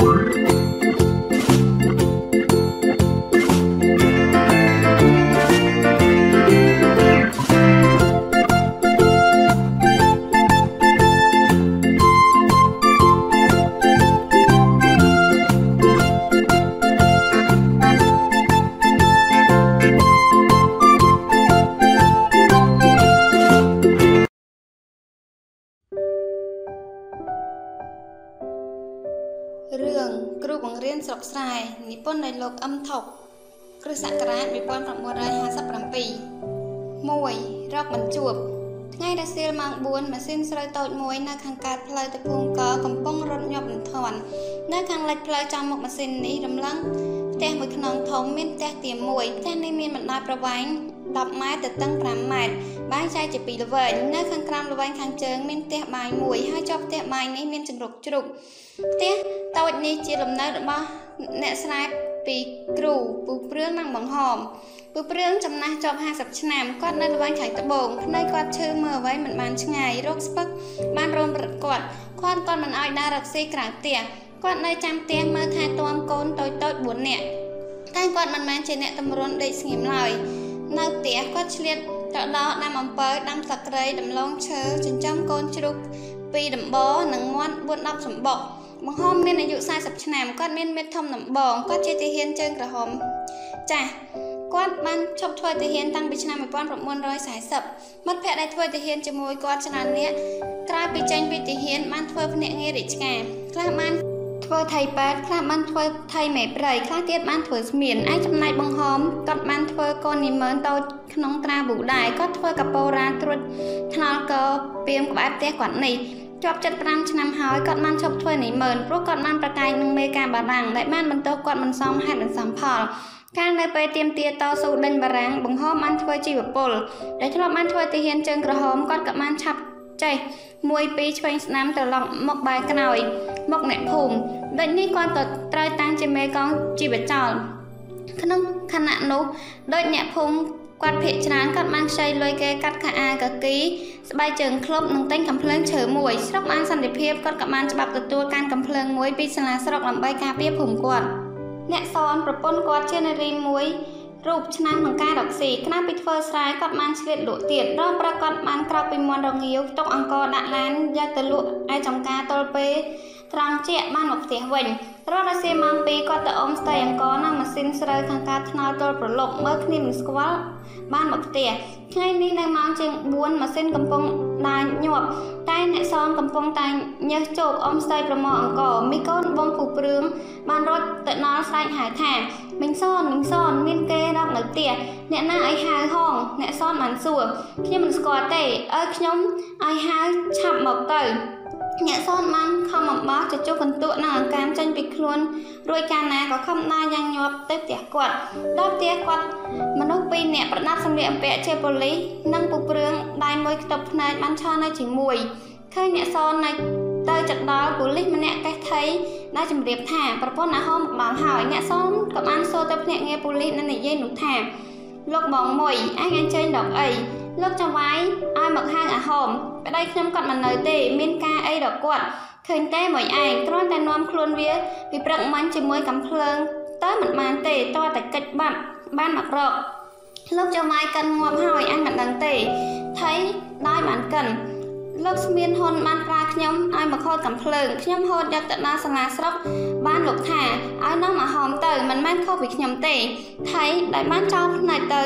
រឿង ស៊ីនស្រូវតូចមួយនៅខាងកើតផ្លូវទៅភូមិកកំពុងរត់ញាប់បន្ធាន់នៅខាងលិចផ្លូវចំមុខម៉ាស៊ីននេះរំលឹងផ្ទះមួយខ្នងធំមានផ្ទះទាមួយផ្ទះនេះមានបណ្ដោយប្រវែង10ម៉ែត្រទៅតឹង5ម៉ែត្របែងចែកជាពីរល្វែងនៅខាងក្រោមល្វែងខាងជើងមានផ្ទះបាយមួយហើយជាប់ផ្ទះបាយនេះមានជង្រុកជ្រុកផ្ទះតូចនេះជាលំនៅរបស់អ្នកស្រែពីគ្រូពូព្រឿងនិងបង្ហម ពូព្រឿងចំណាស់ជាប់50ឆ្នាំគាត់នៅល្វែងខៃត្បូងភ្នែកគាត់ឈឺមើលអ្វីមិនបានឆ្ងាយរោគស្ពឹកបានរោមរត់គាត់គាត់គាត់មិនអោយដើររកស៊ីក្រៅផ្ទះគាត់នៅចាំផ្ទះមើលថែទាំកូនតូចតូច4នាក់តែគាត់មិនមែនជាអ្នកតម្រុនដេកស្ងៀមឡើយនៅផ្ទះគាត់ឆ្លៀតទៅដល់ដាំអំពៅដាំសក្តិដំឡូងឈើចិញ្ចឹមកូនជ្រូកពីដំបនិងមាន់4 10សម្បុកបង្ហំមានអាយុ40ឆ្នាំគាត់មានមេធំដំបងគាត់ជាទាហានជើងក្រហមចាស់ គាត់បានឈប់ធ្វើទាហានតាំងពីឆ្នាំ1940មិត្តភ័ក្តិដែលធ្វើទាហានជាមួយគាត់ច្រើននាក់ក្រោយពីចេញពីទាហានបានធ្វើភ្នាក់ងាររាជការខ្លះបានធ្វើថៃប៉ែតខ្លះបានធ្វើថៃមេព្រៃខ្លះទៀតបានធ្វើស្មៀនឯចំណែកបង្ហមគាត់បានធ្វើកូននិមឺនតូចក្នុងត្រាប៊ូដែរគាត់ធ្វើកប៉ូរ៉ាត្រួតថ្នល់កពីមក្បែរផ្ទះគាត់នេះជាប់ចិត្ត5ឆ្នាំហើយគាត់បានឈប់ធ្វើនិមឺនព្រោះគាត់បានប្រកែកនឹងមេការបារាំងដែលបានបន្ទោសគាត់មិនសមហេតុមិនសមផល កាលនៅពេលទៀមទាតស៊ូដេញបារាំងបង្ហមបានធ្វើជីវពលដែលធ្លាប់បានធ្វើទាហានជើងក្រហមគាត់ក៏បានឆាប់ចេះមួយពីរឆ្វេងស្ដាំត្រឡប់មកបែរក្រោយមកអ្នកភូមិដូចនេះគាត់ក៏ត្រូវតាំងជាមេកងជីវចលក្នុងខណៈនោះដូចអ្នកភូមិគាត់ភាកច្រើនគាត់បានខ្ចីលុយគេកាត់ខោអាកគីស្បែកជើងក្លុបនិងទិញកំភ្លើងឈើមួយស្រុកបានសន្តិភាពគាត់ក៏បានច្បាប់ទទួលកាន់កំភ្លើងមួយពីសាលាស្រុកដើម្បីការពារភូមិគាត់ អ្នកសនប្រពន្ធគាត់ជានារីមួយរូបឆ្នាំក្នុងការរកស៊ីខ្នាពីធ្វើស្រែគាត់បានឆ្លៀតលក់ទៀតរងប្រកាសបានក្រោកពីមន់រងាវទុកអង្គដាក់ឡានយកទៅលក់ឯចំការតលពេលត្រង់ជាបានមកផ្ទះវិញរត់ដល់សៀម៉ោង2គាត់ទៅអ៊ំស្ទៃអង្គនិងម៉ាស៊ីនស្រូវខាងការថ្នល់ទល់ប្រឡប់មើលគ្នាមិនស្គាល់បានមកផ្ទះថ្ងៃនេះនៅម៉ោងជាង4ម៉ាស៊ីនកំពុង ដើរញាប់តែអ្នកសងកំពុងតែញើសជោគអ៊ំស្ទៃប្រមោអង្គមីកូនបងពូព្រឿងបានរត់ទៅដល់ស្រែកហៅថាមិញសនមិញសនមានគេរាប់នៅផ្ទះអ្នកណាឲ្យហៅហងអ្នកសនបានសួរខ្ញុំមិនស្គាល់ទេអើខ្ញុំឲ្យហៅឆាប់មកទៅ អ្នកសនបានខំអំបោះចជុះកន្ទក់និងអង្កាមចេញពីខ្លួនរួចកាលណាក៏ខំដើរយ៉ាងញាប់ទៅផ្ទះគាត់ដល់ផ្ទះគាត់មនុស្សពីរនាក់ប្រដាប់សម្លៀកបំពាក់ជាប៉ូលីសនិងពូព្រឿងដៃមួយខ្ទប់ភ្នែកបានឈរនៅជាមួយឃើញអ្នកសននៅទៅចដល់ប៉ូលីសម្នាក់កេះថៃដែលជម្រាបថាប្រពន្ធអាហោមកដល់ហើយអ្នកសនក៏បានសួរទៅភ្នាក់ងារប៉ូលីសនិងនិយាយនោះថាលោកបងមួយឯងអញ្ជើញដកអី លោកចៅវាយឲ្យមកហៅអាហោមប្តីខ្ញុំគាត់មិននៅទេ មានការអីដល់គាត់ឃើញទេមួយឯងគ្រាន់តែនាំខ្លួនវាពីព្រឹកមិញជាមួយកំភ្លើងតើមិនបានទេតើតែកិច្ចបាត់បានមករកលោកចៅវាយកិនងាប់ហើយអញមិនដឹងទេថៃដោយបានកិន លោកស្មៀនហ៊ុនបានប្រើខ្ញុំឲ្យមកខូតកំភ្លើងខ្ញុំហូតយកទៅដល់សាលាស្រុកបានលោកថាឲ្យនាំមកហោមទៅមិនមែនខុសពីខ្ញុំទេថៃដែលបានចោលផ្នែកទៅ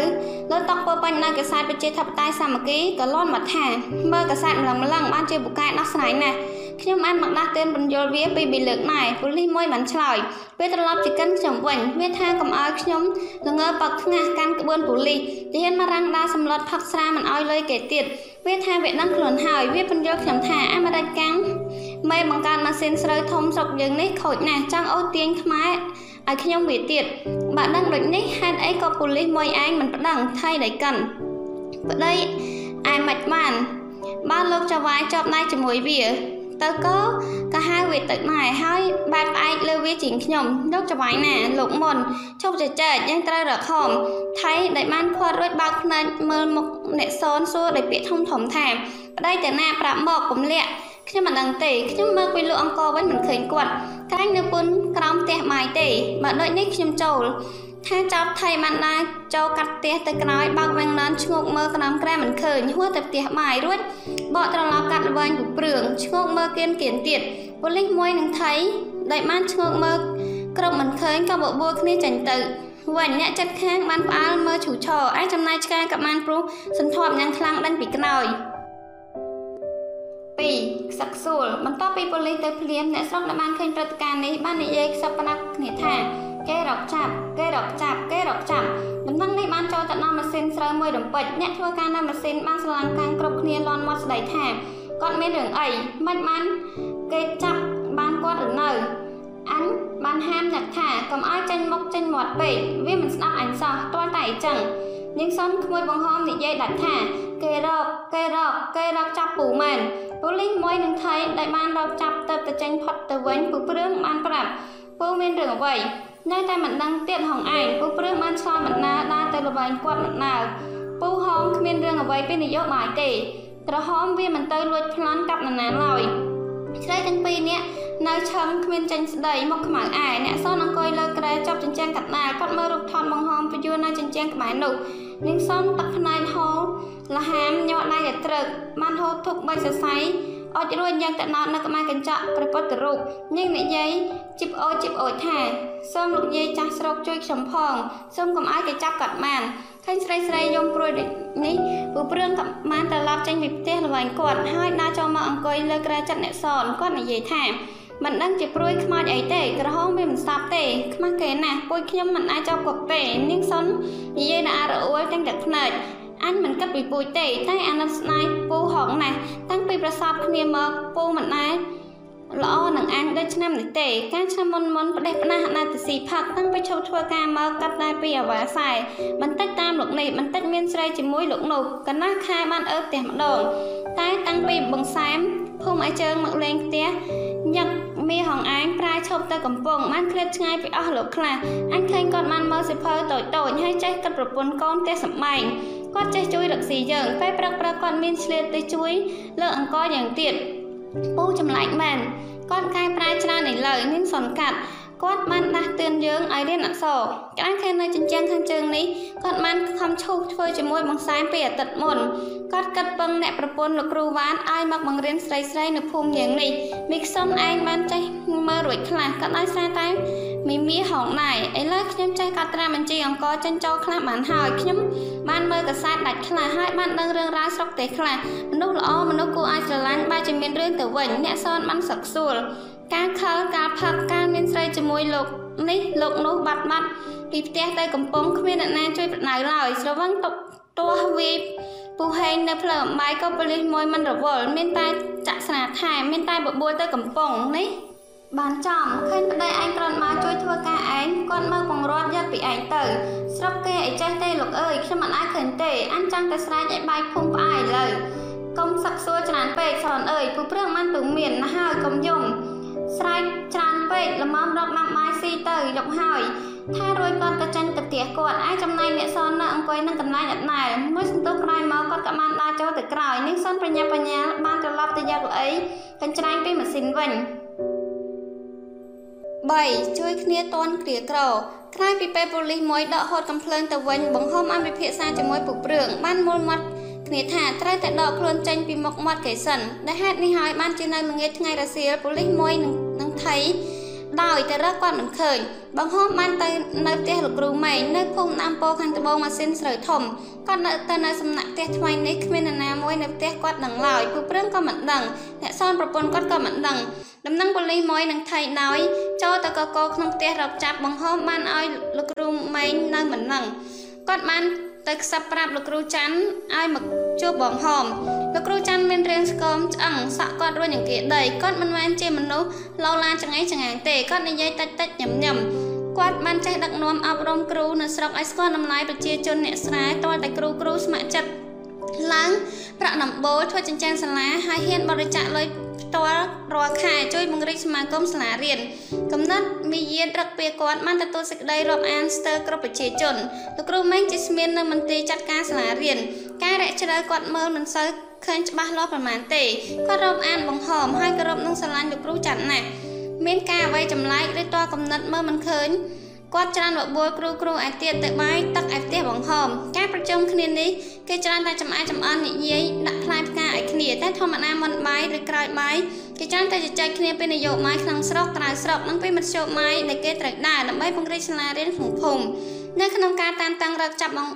លើតុកពោពេញនៅកាសែតប្រជាធិបតេយ្យសាមគ្គីក៏លន់មកថាមើលកាសែតម្លឹងម្លឹងបានជាពូកែដោះស្រាយណាស់ ខ្ញុំបានមកដាស់តឿនបញ្យលវាពីពីលើកដែរប៉ូលីសមួយបានឆ្លើយពេលត្រឡប់ទៅកិនខ្ញុំវិញវាថាកុំឲ្យខ្ញុំល្ងើប៉កថ្ងាសកាន់ក្បួនប៉ូលីសទាហានមករាំងដាសម្លុតផឹកស្រាមិនឲ្យលុយគេទៀតវាថាវាដឹងខ្លួនហើយវាបញ្យល់ខ្ញុំថាអាមេរិកកាំងមេបង្កើតម៉ាស៊ីនស្រូវធំស្រុកយើងនេះខូចណាស់ចង់អូសទាញខ្មែរឲ្យខ្ញុំវាទៀតបើដឹងដូចនេះហេតុអីក៏ប៉ូលីសមួយឯងមិនប្តឹងថៃដៃកិនប្តីឯមិនបានបើលោកចៅវាយជាប់ដៃជាមួយវា ទៅក៏ក៏ហៅវាទៅដែរហើយបែបផ្អែកលើវាជាងខ្ញុំលោកច្បាយណាលោកមុនឈប់ចែកយើងត្រូវរកខំថៃដែលបានខាត់រួចបើកភ្នែកមើលមុខអ្នកសនសួរដោយពាក្យធំធំថាប្តីតាណាប្រាប់មកពំលាក់ខ្ញុំមិនដឹងទេខ្ញុំមើលពីលោកអង្គវិញមិនឃើញគាត់ក្រែងនៅពុនក្រោមផ្ទះម៉ាយទេបើដូចនេះខ្ញុំចូល ថាចោតថៃម៉ាន់ដាចូលកាត់ផ្ទះទៅក្រោយបើកវែងណានឈ្ងោកមើលកណ្ដាំក្រែមិនឃើញហួរទៅផ្ទះម៉ាយរួចបកត្រឡប់កាត់ល្វែងពុព្រឿងឈ្ងោកមើលគៀនគៀនទៀតប៉ូលីសមួយនឹងថៃដែលបានឈ្ងោកមើលគ្រប់មិនឃើញក៏បបួលគ្នាចាញ់ទៅវិញអ្នកចិត្តខាងបានផ្អើលមើលឈូឆរឯចំណាយឆ្កែក៏បានព្រុសសន្ធាប់យ៉ាងខ្លាំងដេញពីខ្នើយ2ខ្សឹកខ្សួលបន្ទាប់ពីប៉ូលីសទៅភ្លាមអ្នកស្រុកដែលបានឃើញព្រឹត្តិការណ៍នេះបាននិយាយខ្សឹបប្រាប់គ្នាថា គេរកចាប់គេរកចាប់គេរកចាប់ដំណឹងនេះបានចូលទៅដល់ម៉ាស៊ីនស្រូវមួយរំពេចអ្នកធ្វើការនៅម៉ាស៊ីនបានស្រឡាំងកាំងគ្រប់គ្នាលន់មាត់ស្ដីថាគាត់មានរឿងអីមិនបានគេចាប់បានគាត់ឬនៅអញបានហាមអ្នកថាកុំឲ្យចេញមុខចេញមាត់ពេកវាមិនស្ដាប់អញសោះទាល់តែអញ្ចឹងនាងសុនក្មួយបង្ហំនិយាយដាច់ថាគេរកគេរកគេរកចាប់ពូមែនប៉ូលីសមួយនឹងថៃដែលបានរកចាប់ទៅទៅចេញផុតទៅវិញពូព្រឿងបានប្រាប់ពូមានរឿងអ្វី នៅតែមិនដឹងទៀតហងឯងពូព្រឿងបានឆ្លើយមិនណាដើរទៅល្បែងគាត់មិនណាពូហងគ្មានរឿងអ្វីពីនយោបាយទេក្រហមវាមិនទៅលួចប្លន់កាប់នរណាឡើយស្រីទាំងពីរនាក់នៅឆឹងគ្មានចេញស្ដីមកខ្មៅឯអ្នកសនអង្គុយលើក្រែចាប់ចិញ្ចាំងកាត់ណាគាត់មើលរូបថតបង្ហំពយួរនៅចិញ្ចាំងក្បែរនោះនាងសនទឹកផ្នែកហូរលហាមញាត់ដៃឲ្យត្រឹកបានហូរធុកបីសរសៃ អុចរួចយ៉ាងតណោតនៅក្បែរកញ្ចក់ព្រះពុទ្ធរូបនាងនិយាយជីបអូជីបអូថាសូមលោកយាយចាស់ស្រុកជួយខ្ញុំផងសូមកុំឲ្យគេចាប់គាត់បានឃើញស្រីស្រីយំព្រួយដូចនេះពូព្រឿងក៏បានត្រឡប់ចេញពីផ្ទះល្វែងគាត់ហើយដើរចូលមកអង្គុយលើក្រែចិត្តអ្នកសនគាត់និយាយថាមិនដឹងជាព្រួយខ្មោចអីទេក្រហមវាមិនស្ដាប់ទេខ្មាស់គេណាស់ពួយខ្ញុំមិនអាចចាប់គាត់ទេនាងសុននិយាយដល់រអួលទាំងតែភ្នែក អញមិនគិតពីពូជទេតែអាណិតស្នាយពូហងណាស់តាំងពីប្រសពគ្នាមកពូមិនដែរល្អនឹងអញដូចឆ្នាំនេះទេការឆ្នាំមុនមុនផ្ដេសផ្ដាស់ណាទៅស៊ីផឹកតាំងពីឈប់ធ្វើការមកកាត់តែពីអាវ៉ាសែបន្តិចតាមលោកនេះបន្តិចមានស្រីជាមួយលោកនោះកណាស់ខែបានអើផ្ទះម្ដងតែតាំងពីបងសែមភូមិឲ្យជើងមកលេងផ្ទះញឹកមីហងឯងប្រែឈប់ទៅកំពង់បានឃ្លាតឆ្ងាយពីអស់លោកខ្លះអញឃើញគាត់បានមើលសិភៅតូចតូចហើយចេះគិតប្រពន្ធកូនផ្ទះសម្បែង គាត់ចេះជួយរកស៊ីយើងពេលព្រឹកព្រឹកគាត់មានឆ្លៀតទៅជួយលើកអង្គយ៉ាងទៀតពូចម្លែកមែនគាត់កែប្រែច្រើនឥឡូវមានសនកាត់គាត់បានដាស់តឿនយើងឲ្យរៀនអក្សរក្រាញ់ខែនៅចិញ្ចាំងខាងជើងនេះគាត់បានខំឈូសធ្វើជាមួយបងសែនពីអាទិត្យមុនគាត់កាត់ពឹងអ្នកប្រពន្ធលោកគ្រូវ៉ានឲ្យមកបង្រៀនស្រីស្រីនៅភូមិយ៉ាងនេះមីខ្សុនឯងបានចេះមើលរួចខ្លះក៏ដោយសារតែ មីមីហងដែរឥឡូវខ្ញុំចេះកាត់ត្រាបញ្ជីអង្គចេញចូលខ្លះបានហើយខ្ញុំបានមើលកសែតដាច់ខ្លះហើយបានដឹងរឿងរ៉ាវស្រុកទេខ្លះមនុស្សល្អមនុស្សគួរឲ្យស្រឡាញ់បែរជាមានរឿងទៅវិញអ្នកសនបានសឹកសួលការខលការផឹកការមានស្រីជាមួយលោកនេះលោកនោះបាត់បាត់ពីផ្ទះទៅកំពង់គ្មានអ្នកណាជួយប្រដៅឡើយស្រវឹងទុកទាស់វាពុះហេងនៅផ្លូវអំបាយក៏ប៉ូលីសមួយមិនរវល់មានតែចាក់ស្នាថែមានតែបបួលទៅកំពង់នេះ បានចំឃើញប្តីឯងក្រនមកជួយធ្វើការឯងគាត់មកបង្រាត់យកពីឯងទៅ ស្រុកគេឲ្យចេះទេលោកអើយខ្ញុំមិនអាចឃើញទេអញចង់តែស្រែកឲ្យបាយភូមិផ្អាយលើកុំសឹកសួរច្រើនពេកសនអើយពូព្រឿងបានពឹងមានណាស់ហើយកុំយំស្រែកច្រើនពេកល្មមរកណាំបាយស៊ីទៅយកហើយថារួចគាត់ក៏ចេញទៅផ្ទះគាត់ឯចំណែកអ្នកសននៅអង្គុយនឹងកន្លែងអត់ណែមួយសន្ទុះក្រោយមកគាត់ក៏បានដើរចូលទៅក្រោយនាងសនប្រញាប់បញ្ញាបានត្រឡប់ទៅយកល្អីកញ្ច្រែងពីម៉ាស៊ីនវិញ 3ជួយគ្នាតន់គ្រាក្រក្រោយពីពេលប៉ូលីសមួយដកហូតកំភ្លើងទៅវិញបង្ហំបានពិភាក្សាជាមួយពុកព្រឿងបានមូលមាត់គ្នាថាត្រូវតែដកខ្លួនចេញពីមុខមាត់គេសិនដែលហេតុនេះហើយបានជានៅល្ងាចថ្ងៃរសៀលប៉ូលីសមួយនឹងថៃ ដោយតែរកគាត់មិនឃើញបងហោមបានទៅនៅផ្ទះលោកគ្រូម៉េងនៅភូមិដាំពោខាងត្បូងម៉ាស៊ីនស្រូវធំគាត់នៅទៅនៅសំណាក់ផ្ទះថ្មីនេះគ្មាននរណាមួយនៅផ្ទះគាត់ដឹងឡើយពូព្រឹងក៏មិនដឹងអ្នកសនប្រពន្ធគាត់ក៏មិនដឹងដំណឹងប៉ូលីសមួយនឹងថៃដោយចូលទៅកកក្នុងផ្ទះរកចាប់បងហោមបានឲ្យលោកគ្រូម៉េងនៅមិនដឹងគាត់បានទៅខ្សឹបប្រាប់លោកគ្រូច័ន្ទឲ្យមកជួបបងហោម លោកគ្រូច័ន្ទមានរាងស្គមឆ្អឹងសក់គាត់រួញអង្គាដីគាត់មិនមែនជាមនុស្សឡូឡាចង្អេចង្អាងទេគាត់និយាយតិចតិចញឹមញឹមគាត់បានចេះដឹកនាំអប់រំគ្រូនៅស្រុកឲ្យស្គាល់តម្លៃប្រជាជនអ្នកស្រែតើតែគ្រូគ្រូស្ម័គ្រចិត្តឡើងប្រាក់ដំបូលធ្វើចិញ្ចែនសាលាហើយហ៊ានបរិច្ចាគលុយផ្ទាល់រាល់ខែជួយបង្រីកសមាគមសាលារៀនកំណត់មីយានរឹកពីគាត់បានទទួលសេចក្តីរាប់អានស្ទើរគ្រប់ប្រជាជនលោកគ្រូម៉េងជាស្មាននៅមន្ទីរចាត់ការសាលារៀនការរកជ្រៅគាត់មើលមិនសូវ ឃើញច្បាស់លាស់ប្រមាណទេគាត់រកអានបង្ហមហើយក៏រកនឹងស្រឡាញ់លោកគ្រូចាត់ណាស់មានការអ្វីចម្លែកឬតកំណត់មើលមិនឃើញគាត់ច្រើនបបួលគ្រូគ្រូឯទៀតទៅបាយទឹកឯផ្ទះបង្ហមការប្រជុំគ្នានេះគេច្រើនតែចំអាយចំអន់និយាយដាក់ផ្លែផ្កាឲ្យគ្នាតែធម្មតាមុនបាយឬក្រោយបាយគេច្រើនតែជជែកគ្នាពីនយោបាយក្នុងស្រុកក្រៅស្រុកនិងពីមធ្យោបាយដែលគេត្រូវដើរដើម្បីពង្រីកសាលារៀនក្នុងភូមិនៅក្នុងការតាមតាំងរកចាប់បង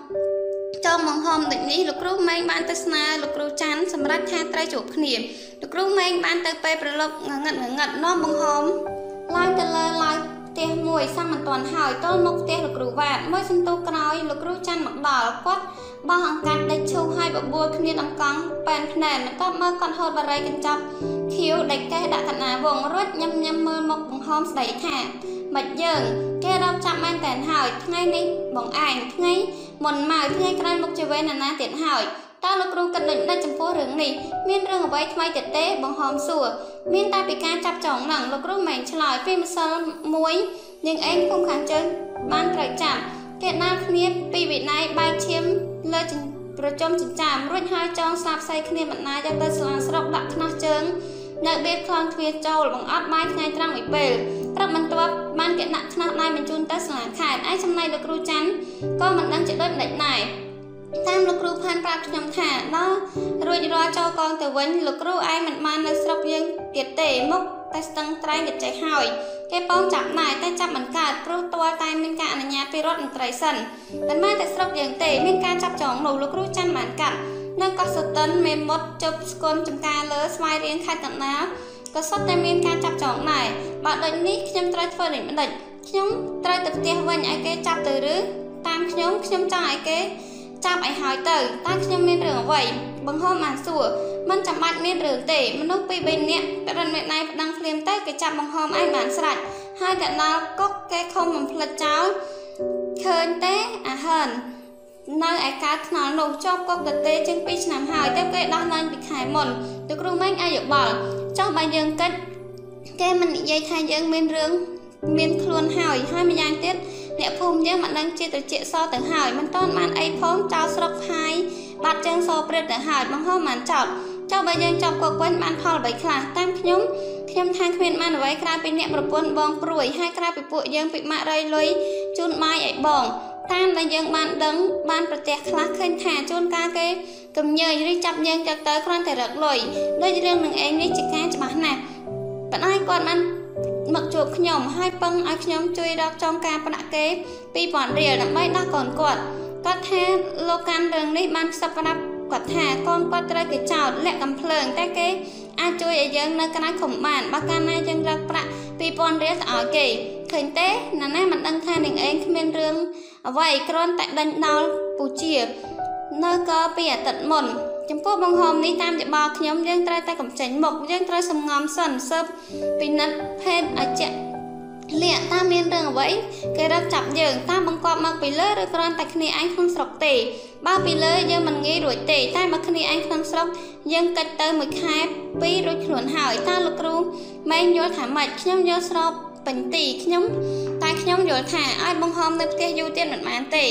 ចងបង្ហមដូចនេះលោកគ្រូម៉េងបានទៅស្នើលោកគ្រូច័ន្ទសម្រាប់ថាត្រូវជួបគ្នាលោកគ្រូម៉េងបានទៅពេលប្រឡប់ងងឹតងងឹតនាំបង្ហមឡើងទៅលើឡើយផ្ទះមួយសាំមិនទាន់ហើយទល់មុខផ្ទះលោកគ្រូវ៉ាតមួយសន្ទុះក្រោយលោកគ្រូច័ន្ទមកដល់គាត់បោះអង្កាត់ដេកឈូសឲ្យបបួលគ្នាដំកង់ប៉ែនភ្នែនបន្ទាប់មកគាត់ហូតបារីកញ្ចប់ខៀវដេកកេះដាក់កណាវងរួចញឹមញឹមមើលមុខបង្ហមស្ដីថា មិនយើងគេរកចាប់មែនតែនហើយថ្ងៃនេះបងឯងថ្ងៃមុនមកថ្ងៃក្រោយមុខជាវេនណាទៀតហើយតើលោកគ្រូគិតដូចណាចំពោះរឿងនេះមានរឿងអ្វីថ្មីទៀតទេបង្ហមសួរមានតែពីការចាប់ចងហ្នឹងលោកគ្រូមិនឆ្លើយពីម្សិលមួយនាងឯងគុំខាងជើងបានត្រូវចាប់គេណាគ្នាពីវិន័យបែកឈាមលើប្រជុំចិញ្ចាមរួចហើយចងស្លាប់ផ្សេងគ្នាបណ្ណាយកទៅស្លាស្រុកដាក់ខ្នោះជើង នៅបៀតខ្លងទ្វារចូលបង្អត់បាយថ្ងៃត្រង់មួយពេលព្រឹកបន្ទាប់បានគេដាក់ខ្នោះដៃបញ្ជូនទៅសាលាខេត្តឯចំណែកលោកគ្រូច័ន្ទក៏មិនដឹងជាដូចម្ដេចដែរតាមលោកគ្រូផានប្រាប់ខ្ញុំថាដល់រួចរាល់ចូលកងទៅវិញលោកគ្រូឯងមិនបាននៅស្រុកយើងទៀតទេមកតែស្ទឹងត្រែងកចេះហើយគេពងចាប់ដែរតែចាប់មិនកើតព្រោះទាល់តែមានការអនុញ្ញាតពីរដ្ឋមន្ត្រីសិនមិនមែនតែស្រុកយើងទេមានការចាប់ចងនោះលោកគ្រូច័ន្ទបានកាត់ នៅកោះសតិនមេមត់ជប់ស្គនចំការលើស្វាយរៀងខេត្តកណ្ដាលក៏សុទ្ធតែមានការចាប់ចងដែរបើដូចនេះខ្ញុំត្រូវធ្វើដូចម្ដេចខ្ញុំត្រូវទៅផ្ទះវិញឲ្យគេចាប់ទៅឬតាមខ្ញុំខ្ញុំចង់ឲ្យគេចាប់ឲ្យហើយទៅតើខ្ញុំមានរឿងអ្វីបង្ហូមបានសួរមិនចាំបាច់មានរឿងទេមនុស្សពីរបីនាក់ក្រិនមេដៃប្តឹងភ្លាមទៅគេចាប់បង្ហូមឯងបានស្រេចហើយតែដល់កុកគេខំបំផ្លិចចោលឃើញទេអាហឺន នៅឯកើតថ្នល់នោះជាប់គុកទៅទេជាង2ឆ្នាំហើយតែគេដោះលែងពីខែមុនទៅគ្រូម៉េងអាយុបល់ចុះបើយើងគិតគេមិននិយាយថាយើងមានរឿងមានខ្លួនហើយហើយម្យ៉ាងទៀតអ្នកភូមិយើងមិនដឹងជាត្រជាសទៅហើយមិនតន់បានអីផងចោលស្រុកហាយបាត់ជើងសព្រឹត្តទៅហើយបង្ហោបានចោលចុះបើយើងចាប់គុកវិញបានផលអ្វីខ្លះតាមខ្ញុំខ្ញុំថាគ្មានបានអ្វីក្រៅពីអ្នកប្រពន្ធបងព្រួយហើយក្រៅពីពួកយើងពីម៉ាក់រៃលុយជូនបាយឲ្យបង តាមដែលយើងបានដឹងបានប្រទះខ្លះឃើញថាជួនកាលគេកំញើឬចាប់យើងយកទៅគ្រាន់តែរកលុយដូចរឿងនឹងឯងនេះជាការច្បាស់ណាស់ប៉ុន្តែគាត់បានមកជួបខ្ញុំហើយពឹងឲ្យខ្ញុំជួយរកចងការប្រាក់គេ2000រៀលដើម្បីដោះកូនគាត់គាត់ថាលោកកាន់រឿងនេះបានខ្សឹបប្រាប់ គាត់ថាកូនគាត់ត្រូវគេចោទលាក់កំភ្លើងតែគេអាចជួយឲ្យយើងនៅក្រៅឃុំបានបើកាលណាយើងរកប្រាក់2000រៀលទៅឲ្យគេឃើញទេណាណាមិនដឹងថានឹងឯងគ្មានរឿងអ្វីគ្រាន់តែដេញដោលពូជានៅក៏ពីអាទិត្យមុនចំពោះបង្ហមនេះតាមយោបល់ខ្ញុំយើងត្រូវតែកំចេញមុខយើងត្រូវសំងំសិនសើបពិនិត្យភេទឲ្យជាក់ លាក់តាមមានរឿងអ្វីគេរកចាប់យើងតាមបង្កប់មកពីលើឬគ្រាន់តែគ្នាឯងក្នុងស្រុកទេបើពីលើយើងមិនងាយរួចទេតែមកគ្នាឯងក្នុងស្រុកយើងកិច្ចទៅមួយខែពីររួចខ្លួនហើយតើលោកគ្រូម៉ែងយល់ថាម៉េចខ្ញុំយល់ស្របពេញទីខ្ញុំតែខ្ញុំយល់ថាឲ្យបង្ហមនៅផ្ទះយូរទៀតមិនបានទេ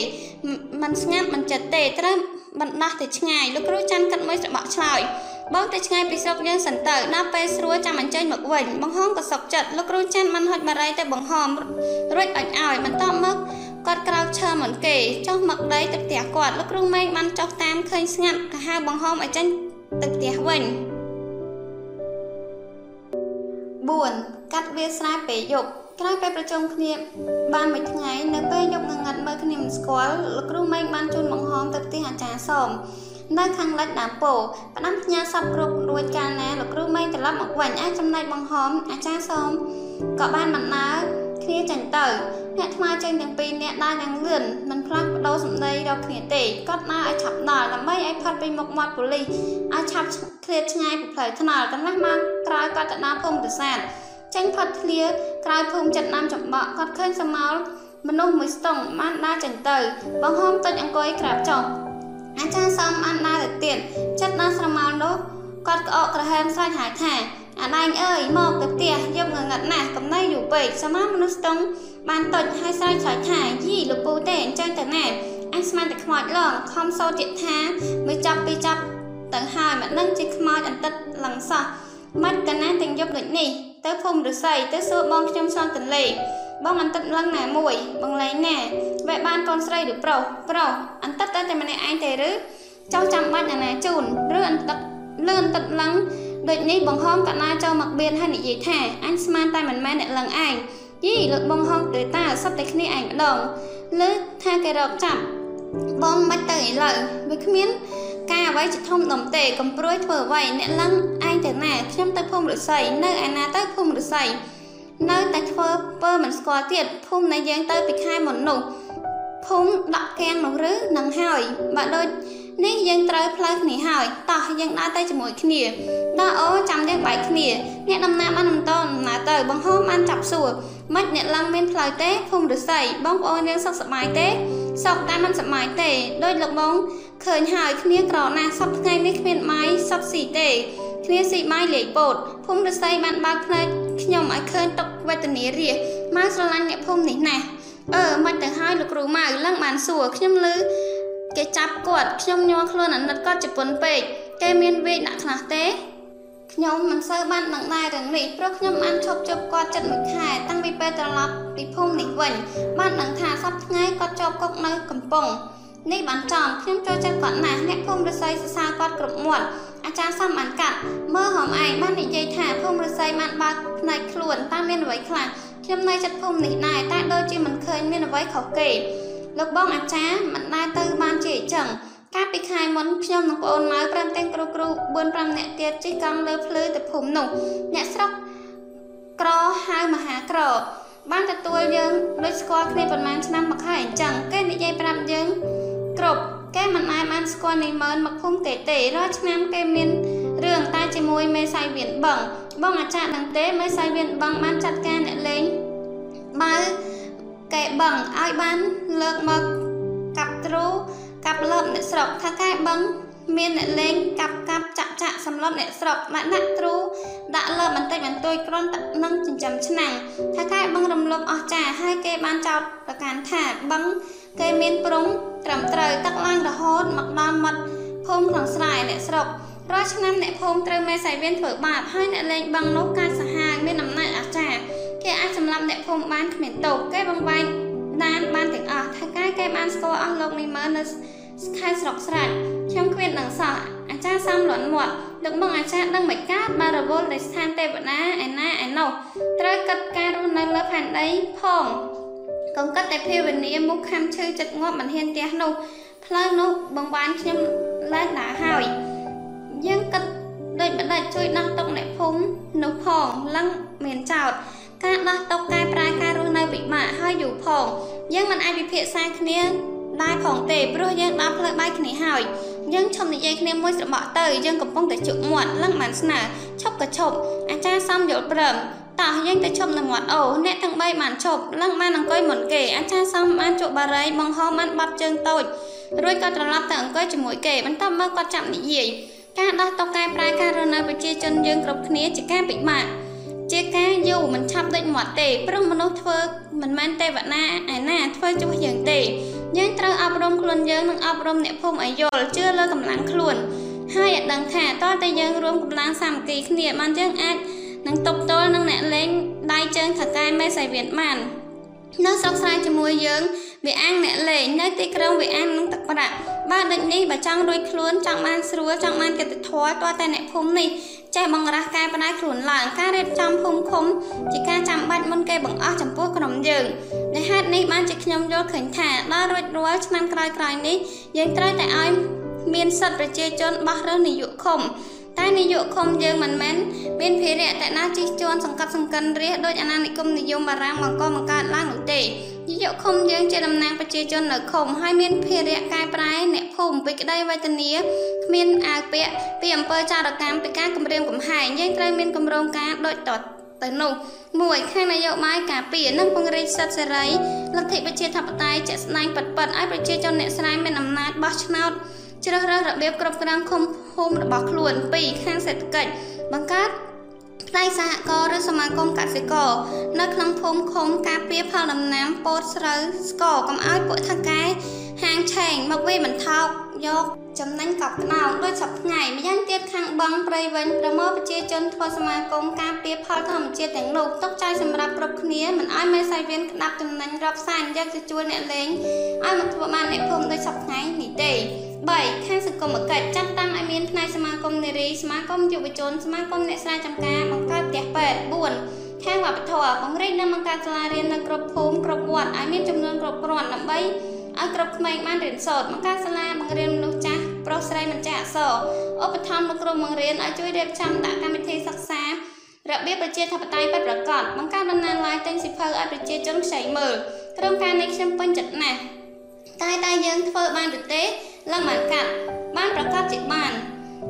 มันស្ងាត់มันចិត្តទេត្រូវបណ្ដោះទៅឆ្ងាយលោកគ្រូច័ន្ទគិតមួយច្របក់ឆ្លើយ បងទៅឆ្ងាយពីស្រុកយើងសិនទៅដល់ពេលស្រួលចាំអញ្ជើញមកវិញបង្ហមក៏សុកចិត្តលោកគ្រូច័ន្ទមិនហុចបារីទៅបង្ហមរួចអុចឲ្យបន្ទាប់មកគាត់ក្រោកឈើមុនគេចុះមកដីទៅផ្ទះគាត់លោកគ្រូម៉េងបានចុះតាមឃើញស្ងាត់ក៏ហៅបង្ហមឲ្យចេញទៅផ្ទះវិញ4កាត់វាស្រែពេលយប់ក្រោយពេលប្រជុំគ្នាបានមួយថ្ងៃនៅពេលយប់ងងឹតមើលគ្នាមិនស្គាល់លោកគ្រូម៉េងបានជូនបង្ហមទៅផ្ទះអាចារ្យសម នៅខាងលិចដើមពោផ្ដាំផ្ញើសពគ្រប់រួចកាលណាលោកគ្រូម៉េងត្រឡប់មកវិញអាចចំណែកបង្ហមអាចារ្យសមក៏បានដំណើរគ្នាចេញទៅអ្នកថ្មចេញទាំងពីរអ្នកដើរយ៉ាងលឿនមិនផ្លាស់ប្ដូរសម្ដីរកគ្នាទេគាត់ដើរឲ្យឆាប់ដល់ដើម្បីឲ្យផាត់ពីមុខមាត់ប៉ូលីសឲ្យឆាប់ឃ្លាតឆ្ងាយពីផ្លូវថ្នល់កន្លះម៉ោងក្រោយគាត់ទៅដល់ភូមិទសាទចេញផាត់ធ្លាក្រោយភូមិចិត្តណាំចំបក់គាត់ឃើញសមោលមនុស្សមួយស្ទង់បានដើរចេញទៅ បង្ហមទុចអង្គុយក្រាបចុះ អាចារ្យសំបានដើរទៅទៀតចិត្តដល់ស្រមោលនោះគាត់ក្អកក្រហមស្រែកហៅថាអាដាញ់អើយមកទៅផ្ទះយប់ងងឹតណាស់កំណៃយូរពេកសមាមនុស្សស្ទង់បានតុចហើយស្រែកឆ្លើយថាយីលោកពូទេអញ្ចឹងទៅណាអញស្មានតែខ្មោចឡងខំសោតទៀតថាមួយចាប់ពីរចាប់ទៅហើយមិនដឹងជាខ្មោចអន្តិតឡើងសោះមិនកាលណាទាំងយប់ដូចនេះទៅភូមិឫស្សីទៅសួរបងខ្ញុំឆ្លងទន្លេ បងអន្តិតលឹងណាមួយបងលែងណាវែបានកូនស្រីឬប្រុសប្រុសអន្តិតតែតែម្នាក់ឯងទេឬចោះចាំបាច់ណាណាជូនឬអន្តិតលឿនទឹកលឹងដូចនេះបង្ហោមកណាចូលមកបៀនហើយនិយាយថាអញស្មានតែមិនមែនអ្នកលឹងឯងយីលោកបងហងទៅតាសពតែគ្នាឯងម្ដងលើថាគេរកចាប់បងមិនទៅឥឡូវវាគ្មានការអ្វីជាធំដុំទេកំព្រួយធ្វើអ្វីអ្នកលឹងឯងទៅណាខ្ញុំទៅភូមិរិស័យនៅឯណាទៅភូមិរិស័យ នៅតែធ្វើពើមិនស្គាល់ទៀតភូមិនៃយើងទៅពីខែមុននោះភូមិដកកាំងនោះឬនឹងហើយបើដូចនេះយើងត្រូវផ្លូវគ្នាហើយតោះយើងដើរទៅជាមួយគ្នាដល់អូចាំយើងបែកគ្នាអ្នកដំណើរបានបន្តដំណើរទៅបង្ហោមបានចាប់សួរមិនអ្នកឡើងមានផ្លូវទេភូមិរិស័យបងប្អូនយើងសុខសប្បាយទេ សុខតែមិនសប្បាយទេដោយលោកបងឃើញហើយគ្នាក្រណាស់សប្ថ្ងៃនេះគ្មានម៉ៃសុខស៊ីទេគ្នាស៊ីម៉ៃលេខពោតភូមិរិស័យបានបើកភ្នែកខ្ញុំឲ្យឃើញទុកវេទនារាម៉ៅស្រឡាញ់អ្នកភូមិនេះណាស់អឺមិនទៅហើយលោកគ្រូម៉ៅឡើងបានសួរខ្ញុំលឺគេចាប់គាត់ខ្ញុំញ័រខ្លួនអាណិតគាត់ជប៉ុនពេកគេមានវេកដាក់ខ្លះទេ ខ្ញុំមិនសូវបានដឹងដែររឿងនេះព្រោះខ្ញុំបានឈប់ជប់គាត់ចិត្តមួយខែតាំងពីពេលត្រឡប់ពីភូមិនេះវិញបានដឹងថាសប្តាហ៍ថ្ងៃគាត់ជាប់គុកនៅកំពង់នេះបានចំខ្ញុំចូលចិត្តគាត់ណាស់អ្នកភូមិរស័យសរសើរគាត់គ្រប់មាត់អាចារ្យសំបានកាត់មើលហមឯងបាននិយាយថាភូមិរស័យបានបើកផ្នែកខ្លួនតើមានអ្វីខ្លះខ្ញុំនៅចិត្តភូមិនេះដែរតែដូចជាមិនឃើញមានអ្វីខុសគេលោកបងអាចារ្យមិនដែលទៅបានជាអញ្ចឹង កាលពីខែមុនខ្ញុំនិងប្អូនម៉ៅព្រមទាំងគ្រូគ្រូ4 5នាក់ទៀតជិះកង់លើភ្លឺទៅភូមិនោះអ្នកស្រុកក្រហៅមហាក្របានទទួលយើងដូចស្គាល់គ្នាប្រហែលឆ្នាំមកហើយអញ្ចឹងគេនិយាយប្រាប់យើងគ្រប់គេមិនអាចបានស្គាល់នីម៉ឺនមកភូមិគេទេរាល់ឆ្នាំគេមានរឿងតែជាមួយមេសៃវៀនបឹងបងអាចារ្យនឹងទេមេសៃវៀនបឹងបានចាត់ការអ្នកលេងបើកែបឹងឲ្យបានលើកមកកាប់ទ្រូ កាប់លើបអ្នកស្រុកថាកែបឹងមានអ្នកលេងកាប់កាប់ចាក់ចាក់សម្លប់អ្នកស្រុកដាក់ដាក់ទ្រូដាក់លើបន្តិចបន្តួចគ្រាន់តែនឹងចិញ្ចឹមឆ្នាំងថាកែបឹងរំលោភអស់ចាហើយគេបានចោទប្រកាន់ថាបឹងគេមានប្រងត្រឹមត្រូវទឹកឡើងរហូតមកដល់មាត់ភូមិក្នុងស្រែអ្នកស្រុករាល់ឆ្នាំអ្នកភូមិត្រូវមេសៃវៀនធ្វើបាបហើយអ្នកលេងបឹងនោះកាចសាហាវមានអំណាចអស្ចារ្យគេអាចសម្លាប់អ្នកភូមិបានគ្មានទោសគេបង្វែងដានបានទាំងអស់ថាកាយគេបានស្គាល់អស់លោកនេះមើលនៅ ខេត្តស្រុកស្រេចខ្ញុំគ្មាននឹងសោះអាចារ្យសំលន់មាត់លោកមកអាចារ្យដឹងមិនកើតបានរវល់នៃស្ថានទេវតាឯណាឯនោះត្រូវកាត់ការរស់នៅលើផែនដីផងកុំកាត់តែភាវនាមុខខំឈឺចិត្តងាប់មិនហ៊ានផ្ទះនោះផ្លូវនោះបង្វែងខ្ញុំឡើងដើរហើយយើងគិតដូចម្ដេចជួយដោះទុកអ្នកភូមិនោះផងលឹងមានចោតការដោះទុកកែប្រែការរស់នៅពិបាកហើយយូរផងយើងមិនអាចពិភាក្សាគ្នា ដែរផងទេព្រោះយើងដល់ផ្លូវបាយគ្នាហើយយើងឈប់និយាយគ្នាមួយស្របក់ទៅយើងកំពុងតែជក់មាត់លឹងបានស្នើឈប់ក៏ឈប់អាចារ្យសំយល់ព្រមតោះយើងទៅឈប់នៅមាត់អូអ្នកទាំង3បានឈប់លឹងបានអង្គុយមុនគេអាចារ្យសំបានជក់បារីបង្ហោបានបាត់ជើងតូចរួចក៏ត្រឡប់ទៅអង្គុយជាមួយគេបន្ទាប់មកគាត់ចាប់និយាយការដោះតុកកែប្រែការរស់នៅប្រជាជនយើងគ្រប់គ្នាជាការពិបាកជាការយូរមិនឆាប់ដូចមាត់ទេព្រោះមនុស្សធ្វើមិនមែនទេវតាឯណាធ្វើជួសយើងទេ យើងត្រូវអប់រំខ្លួនយើងនិងអប់រំអ្នកភូមិឲ្យយល់ជឿលើកម្លាំងខ្លួនហើយឲ្យដឹងថាតើតែយើងរួមកម្លាំងសាមគ្គីគ្នាបានយើងអាចនឹងទប់ទល់នឹងអ្នកលេងដៃជើងថកែមេសៃវៀនបាននៅស្រុកស្រែជាមួយយើងវាអាំងអ្នកលេងនៅទីក្រុងវាអាំងនឹងទឹកប្រាក់បើដូចនេះបើចង់រួចខ្លួនចង់បានស្រួលចង់បានកិត្តិធម៌តើតែអ្នកភូមិនេះ ចេះបង្រាស់កែប្រែខ្លួនឡើងការរៀបចំភូមិឃុំជាការចាំបាច់មុនគេបង្អស់ចំពោះក្រុមយើងដែលហេតុនេះបានជាខ្ញុំយល់ឃើញថាដល់រួចរាល់ឆ្នាំក្រោយៗនេះយើងត្រូវតែឲ្យមានសិទ្ធិប្រជាជនបោះរើសនាយកឃុំ តែនាយកឃុំយើងមិនមែនមានភារៈតែណាជិះជាន់សង្កត់សង្កិនរាជដោយអាណានិគមនិយមបារាំងបង្កបង្កើតឡើងនោះទេនាយកឃុំយើងជាតំណាងប្រជាជននៅឃុំហើយមានភារៈកែប្រែអ្នកភូមិពីក្តីវេទនាគ្មានអាវពាក់ពីអំពើចារកម្មពីការគម្រាមកំហែងយើងត្រូវមានគម្រោងការដូចតទៅនោះមួយខាងនយោបាយការពារនិងពង្រីកសិទ្ធិសេរីលទ្ធិប្រជាធិបតេយ្យជាក់ស្ដែងពិតៗឲ្យប្រជាជនអ្នកស្រែមានអំណាចបោះឆ្នោត ជ្រើសរើសរបៀបគ្រប់គ្រងឃុំភូមិរបស់ខ្លួន2ខាងសេដ្ឋកិច្ចបង្កើតផ្នែកសហគមន៍ឬសមាគមកសិករនៅក្នុងភូមិឃុំការពារផលដំណាំពោតស្រូវស្ករកុំឲ្យពួកថកែហាងឆេងមកវាបន្ថោកយកចំណេញកប់ក្តោបដោយសពថ្ងៃម្យ៉ាងទៀតខាងបឹងព្រៃវិញប្រមូលប្រជាជនធ្វើសមាគមការពារផលធម្មជាតិទាំងនោះទុកចែកសម្រាប់គ្រប់គ្នាមិនឲ្យមេសាយវៀនក្តាប់ចំណេញរាប់សែនយកទៅជួលអ្នកលេងឲ្យមកធ្វើបានអ្នកភូមិដោយសពថ្ងៃនេះទេ 3ខាងសង្គមកិច្ចចាត់តាំងឲ្យមានផ្នែកសមាគមនារីសមាគមយុវជនសមាគមអ្នកស្រែចម្ការបង្កើតផ្ទះពេទ្យ4ខាងវប្បធម៌ពង្រីកនិងបង្កើតសាលារៀននៅគ្រប់ភូមិគ្រប់វត្តឲ្យមានចំនួនគ្រប់គ្រាន់ដើម្បីឲ្យគ្រប់ក្មេងបានរៀនសូត្របង្កើតសាលាបង្រៀនមនុស្សចាស់ប្រុសស្រីមិនចេះអក្សរឧបត្ថម្ភលោកគ្រូបង្រៀនឲ្យជួយរៀបចំដាក់កម្មវិធីសិក្សារបៀបប្រជាធិបតេយ្យពិតប្រាកដបង្កើតដំណើរឡាយទិញសិភៅឲ្យប្រជាជនខ្ចីមើលក្រុមការនេះខ្ញុំពេញចិត្តណាស់តែតែយើងធ្វើបានឬទេ ឡើងបានកាត់បានប្រកាសជាបាន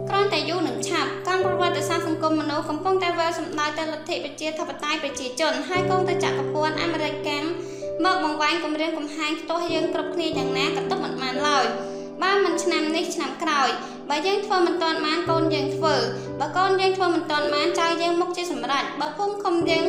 គ្រាន់តែយូរនឹងឆាប់កម្មប្រវត្តិសាស្ត្រសង្គមមនុស្សកំពុងតែវិលសម្ដៅទៅលទ្ធិប្រជាធិបតេយ្យប្រជាជនហើយគង់ទៅចក្រពត្តិអាមេរិកកម្មមកបង្វែងគម្រាមកំហែងខ្ទាស់យើងគ្រប់គ្នាយ៉ាងណាក៏ទុកមិនបានឡើយបើមិនឆ្នាំនេះឆ្នាំក្រោយបើយើងធ្វើមិនទាន់បានកូនយើងធ្វើបើកូនយើងធ្វើមិនទាន់បានចៅយើងមុខជាសម្រេចបើភូមិឃុំយើង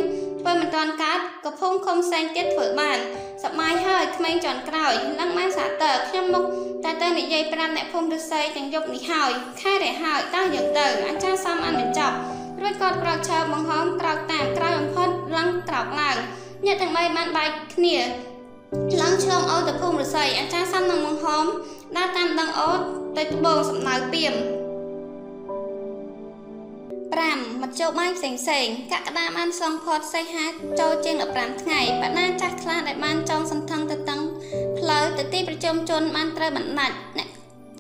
ធ្វើមិនទាន់កើតក៏ភូមិឃុំផ្សេងទៀតធ្វើបានសប្បាយហើយក្មេងចន់ក្រោយឡើងបានសាទើខ្ញុំមុខតែទៅនិយាយប្រាប់អ្នកភូមិឫស្សីទាំងយប់នេះហើយខែរះហើយតើយើងទៅអាចារ្យសំអានបញ្ចប់រួចគាត់ក្រោកឈើបង្ហោមក្រោកតាមក្រោយបំផុតឡើងក្រោកឡើងអ្នកទាំងបីបានបែកគ្នាឡើងឆ្លងអូទៅភូមិឫស្សីអាចារ្យសំនឹងបង្ហោមដើរតាមដងអូទៅត្បូងសំដៅពីម 5មធ្យោបាយផ្សេងផ្សេងកក្កដាបានសងផតសេហាចូលជាង15ថ្ងៃបណាចាស់ខ្លះដែលបានចងសន្ធឹងទៅតឹងផ្លូវទៅទីប្រជុំជនបានត្រូវបណ្ដាច់អ្នក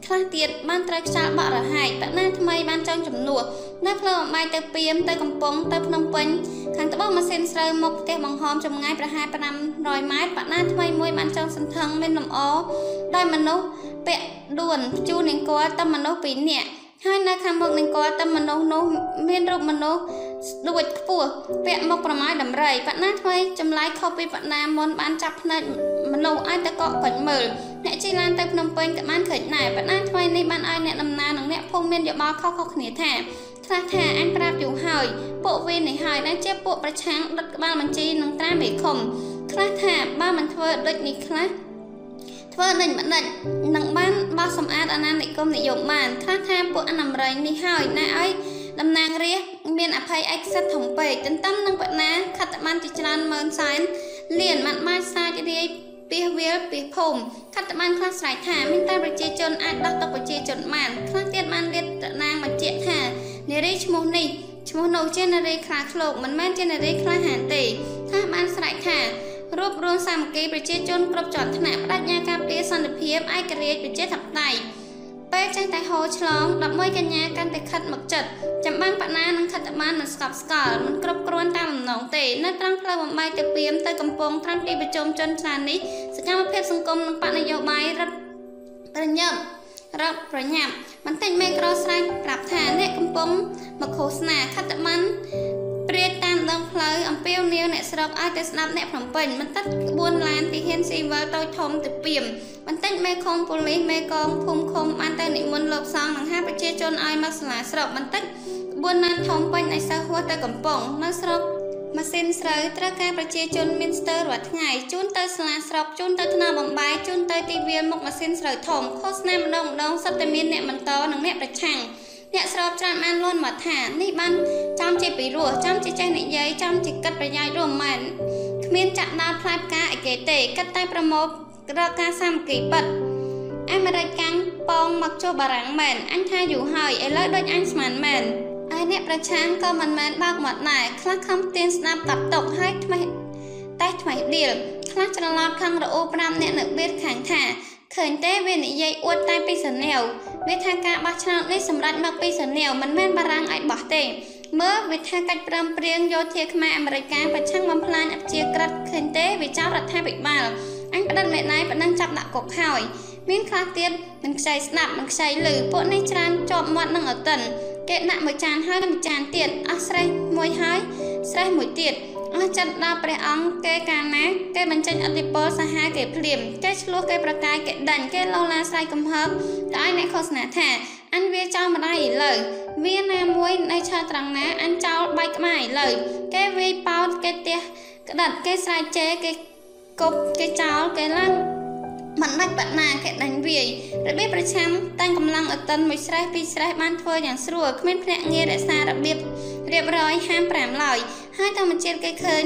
ខ្លះទៀតបានត្រូវខ្យល់បក់រហែកបណាថ្មីបានចង់ចំនួននៅផ្លូវអំបាយទៅពីមទៅកំពង់ទៅភ្នំពេញខាងត្បូងម៉ាស៊ីនស្រូវមុខផ្ទះបង្ហោមចម្ងាយប្រហែល500ម៉ែត្របណាថ្មីមួយបានចង់សន្ធឹងមានលំអដោយមនុស្សពាក់ដួនជូននឹងគាត់តែមនុស្ស2នាក់ ហើយនៅខាងមុខនឹងគាត់តែមនុស្សនោះមានរូបមនុស្សស្ដួចខ្ពស់ពាក់មុខប្រម៉ាយដំរីបណាថ្មីចម្លាយខុសពីបណាមុនបានចាប់ភ្នែកមនុស្សឲ្យតែកក់កុចមើលអ្នកជិះឡានទៅភ្នំពេញក៏បានឃើញដែរបណាថ្មីនេះបានឲ្យអ្នកដំណើរនិងអ្នកភូមិមានយោបល់ខុសៗគ្នាថាខ្លះថាអញប្រាប់យូរហើយពួកវានេះហើយដែលជាពួកប្រឆាំងដុតក្បាលបញ្ជីនិងត្រាមេឃុំខ្លះថាបើមិនធ្វើដូចនេះខ្លះ ធ្វើដេញម្ដេចនឹងបានបោះសម្អាតអាណានិគមនិយមបានខ្លះថាពួកអនាមរៃនេះហើយណែឲ្យតំណាងរាជមានអភ័យឯកសិទ្ធធំពេកទន្ទឹមនឹងបណាខត្តបានជាច្រើនម៉ឺនសែនលៀនមិនបានសាច់រាយពីវាលពីភូមិខត្តបានខ្លះស្រែកថាមានតែប្រជាជនអាចដោះទុកប្រជាជនបានខ្លះទៀតបានលាតតំណាងបញ្ជាក់ថានារីឈ្មោះនេះឈ្មោះនោះជានារីខ្លាឃ្លោកមិនមែនជានារីក្លាហានទេថាបានស្រែកថា រួបរวมសាមគ្គីប្រជាជនគ្រប់ជាន់ថ្នាក់បដិញ្ញាការពារសន្តិភាពឯករាជ្យប្រជាធិបតេយ្យពេលចេះតែហោឆ្លង11កញ្ញាកាន់តែខិតមកចិត្តចាំបាំងបណានិងខិតបាននឹងស្កប់ស្កល់មិនគ្រប់គ្រាន់តាមបំណងទេនៅត្រង់ផ្លូវបំបីទៅពីមទៅកំពង់ត្រាំទីប្រជុំជនឆ្នាំនេះសកម្មភាពសង្គមនិងបដិយោបាយរដ្ឋប្រញាប់រកប្រញាប់បន្តិចមេក្រស្រែកប្រាប់ថាអ្នកកំពុងមកឃោសនាខត្តបានព្រាយតាមដងផ្លូវអំពាវនាវអ្នកស្រុកឲ្យទៅស្ដាប់អ្នកភ្នំពេញបន្តិចក្បួនឡានទីហ៊ានស៊ីវិលតូចធំទៅពីមបន្តិចមេខុងប៉ូលីសមេកងភូមិឃុំបានទៅនិមន្តលោកសង្ឃនិងហាប្រជាជនឲ្យមកសាលាស្រុកបន្តិចក្បួនឡានធំពេញឲ្យសិស្សហួសទៅកំពង់នៅស្រុកម៉ាស៊ីនស្រូវត្រូវការប្រជាជនមានស្ទើររាល់ថ្ងៃជូនទៅសាលាស្រុកជូនទៅថ្នាលបំបាយជូនទៅទីវាលមុខម៉ាស៊ីនស្រូវធំឃោសនាម្ដងម្ដងសិតតែមានអ្នកបន្តនិងអ្នកប្រឆាំង អ្នកស្របច្រើនបានលន់មកថានេះបានចំជាពីរោះចំជាចេះនិយាយចំជាគិតប្រយោជន៍រួមមែនគ្មានចាក់ដាល់ផ្លែផ្កាអីគេទេគិតតែប្រមូលរកការសាមគ្គីពិតអាមេរិកកាំងប៉ងមកចូលបារាំងមែនអញថាយូរហើយឥឡូវដូចអញស្មានមែនហើយអ្នកប្រឆាំងក៏មិនមែនបើកមាត់ដែរខ្លះខំទៀនស្ដាប់កាប់តុកហើយថ្មីតែថ្មីដៀលខ្លះច្រឡោតខឹងរអ៊ូ5អ្នកនៅបៀតខាងថាឃើញទេវានិយាយអួតតែពីសនាវ វាថាការបោះឆ្នោតនេះសម្រេចមកពីសនាវមិនមែនបារាំងឲ្យបោះទេមើលវាថាកាច់ព្រមព្រៀងយោធាខ្មែរអាមេរិកប្រឆាំងបំផ្លាញអព្យាក្រឹតឃើញទេវាចោលរដ្ឋាភិបាលអញផ្ដិតមេណៃប៉ណ្ណឹងចាប់ដាក់គុកហើយមានខ្លះទៀតមិនខ្ចីស្ដាប់មិនខ្ចីលឺពួកនេះច្រើនជាប់មាត់នឹងអតិនគេដាក់មួយចានហើយមួយចានទៀតអស់ស្រេះមួយហើយស្រេះមួយទៀត អស់ចិត្តដល់ព្រះអង្គគេកាលណាគេបញ្ចេញអធិពលសាហាគេភ្លាមគេឆ្លោះគេប្រកាយគេដាញ់គេលោឡាស្រ័យកំហើបទៅឲ្យអ្នកឃោសនាថាអញវាចោលម្ដាយឥឡូវវាណាមួយនៅឆើត្រង់ណាអញចោលបែកក្បាលឥឡូវគេវាយប៉ោតគេទះក្តិតគេស្រែកជេរគេគប់គេចោលគេឡើងមិនដាច់បាត់ណាគេដាញ់វាយរបៀបប្រឆាំតាំងកម្លាំងអតិនមួយស្រេះពីរស្រេះបានធ្វើយ៉ាងស្រួលគ្មានភ្នាក់ងាររក្សារបៀប រៀបរយហាម5ឡើយហើយធម្មជាតិគេឃើញ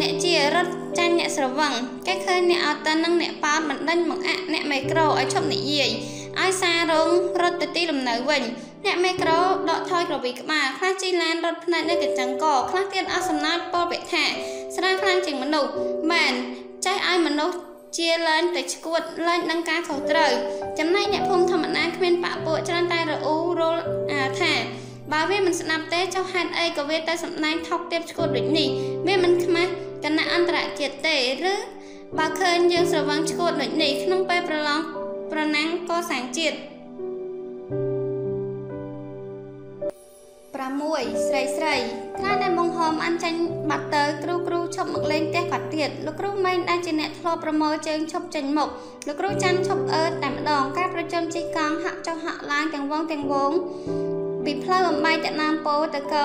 អ្នកជារត់ចាញ់អ្នកស្រវឹងគេឃើញអ្នកអតិននិងអ្នកប៉ោតបណ្ដេញបង្អាក់អ្នកមេក្រូឲ្យឈប់និយាយឲ្យសាររងរត់ទៅទីលំនៅវិញអ្នកមេក្រូដកថយក្រវីក្បាលខ្លះជីឡានរត់ផ្នែកនៅកញ្ចឹងកខ្លះទៀតអស់សំណើចពលវិថាស្រាខ្លាំងជាងមនុស្សមែនចេះឲ្យមនុស្សជាឡើងតែឈួតឡើងនឹងការខុសត្រូវចំណែកអ្នកភូមិធម្មតាគ្មានបាក់ពួកច្រើនតែរអ៊ូរលអាថា បើវាមិនស្ដាប់ទេចុះហេតុអីក៏វាទៅសម្ដែងថោកទាបឈួតដូចនេះវាមិនខ្មាស់គណៈអន្តរជាតិទេឬបើឃើញយើងស្រវឹងឈួតដូចនេះក្នុងពេលប្រឡងប្រណាំងកសាងជាតិ6ស្រីស្រីខ្លាតែបង្ហមអានចាញ់បាត់ទៅគ្រូគ្រូឈប់មកលេងផ្ទះគាត់ទៀតលោកគ្រូម៉េងដែលជាអ្នកធ្លាប់ប្រមូលជើងឈប់ចេញមុខលោកគ្រូច័ន្ទឈប់អើតតែម្ដងការប្រជុំជិះកង់ហាក់ចុះហាក់ឡើងទាំងវងទាំងវង ពីផ្លូវអំបែកទៅណាមពោទៅក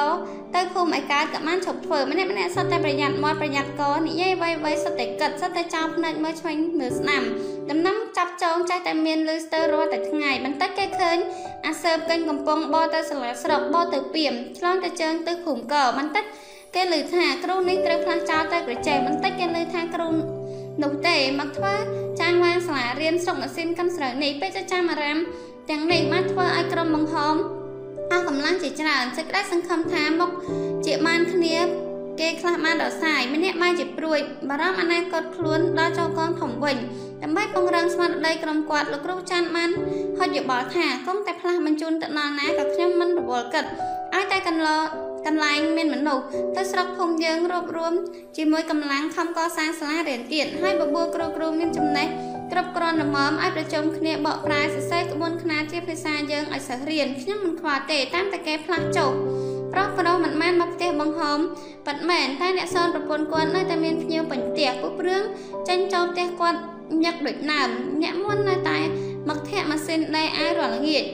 ទៅភូមិឯកើតក៏បានឈប់ធ្វើម្នាក់ម្នាក់សុទ្ធតែប្រយ័ត្នមាត់ប្រយ័ត្នកនិយាយអ្វីអ្វីសុទ្ធតែគិតសុទ្ធតែចោលភ្នែកមើលឆ្វេងមើលស្ដាំដំណឹងចាប់ចងចេះតែមានលឺស្ទើររាល់តែថ្ងៃបន្តិចគេឃើញអាសើបកេញកំពុងបោទៅសាលាស្រុកបោទៅពីមឆ្លងទៅជើងទៅឃុំកបន្តិចគេឮថាគ្រូនេះត្រូវផ្លាស់ចោលទៅក្រចេះបន្តិចគេឮថាគ្រូនោះទេមកធ្វើចាងវាងសាលារៀនស្រុកម៉ាស៊ីនកាន់ស្រូវនេះពេលចាំអារាមទាំងនេះបានធ្វើឲ្យក្រុមបង្ហោម អស់កម្លាំងជាច្រើនសេចក្តីសង្ឃឹមថាមុខជាបានគ្នាគេខ្លះបានរសាយម្នាក់បានជាព្រួយបារម្ភអនាគតខ្លួនដល់ចូលកងធំវិញដើម្បីពង្រឹងស្មារតីក្រុមគាត់លោកគ្រូច័ន្ទបានហុចយោបល់ថាកុំតែផ្លាស់បញ្ជូនទៅដល់ណាក៏ខ្ញុំមិនរវល់គិតឲ្យតែកន្លកន្លែងមានមនុស្សទៅស្រុកភូមិយើងរួបរวมជាមួយកម្លាំងខំកសាងសាលារៀនទៀតហើយបបួលគ្រូគ្រូមានចំណេះ គ្រប់គ្រាន់ល្មមឲ្យប្រជុំគ្នាបកប្រែសរសេរក្បួនខ្នាតជាភាសាយើងឲ្យសិស្សរៀនខ្ញុំមិនខ្វល់ទេតាមតែគេផ្លាស់ចុះប្រុសប្រុសមិនមែនមកផ្ទះបង្ហំប៉ិតមែនតែអ្នកសនប្រពន្ធគាត់នៅតែមានភ្ញៀវពេញផ្ទះពុះព្រឿងចេញចូលផ្ទះគាត់ញឹកដូចដើមអ្នកមុននៅតែមកធាក់ម៉ាស៊ីនដេរអាវរាល់ល្ងាច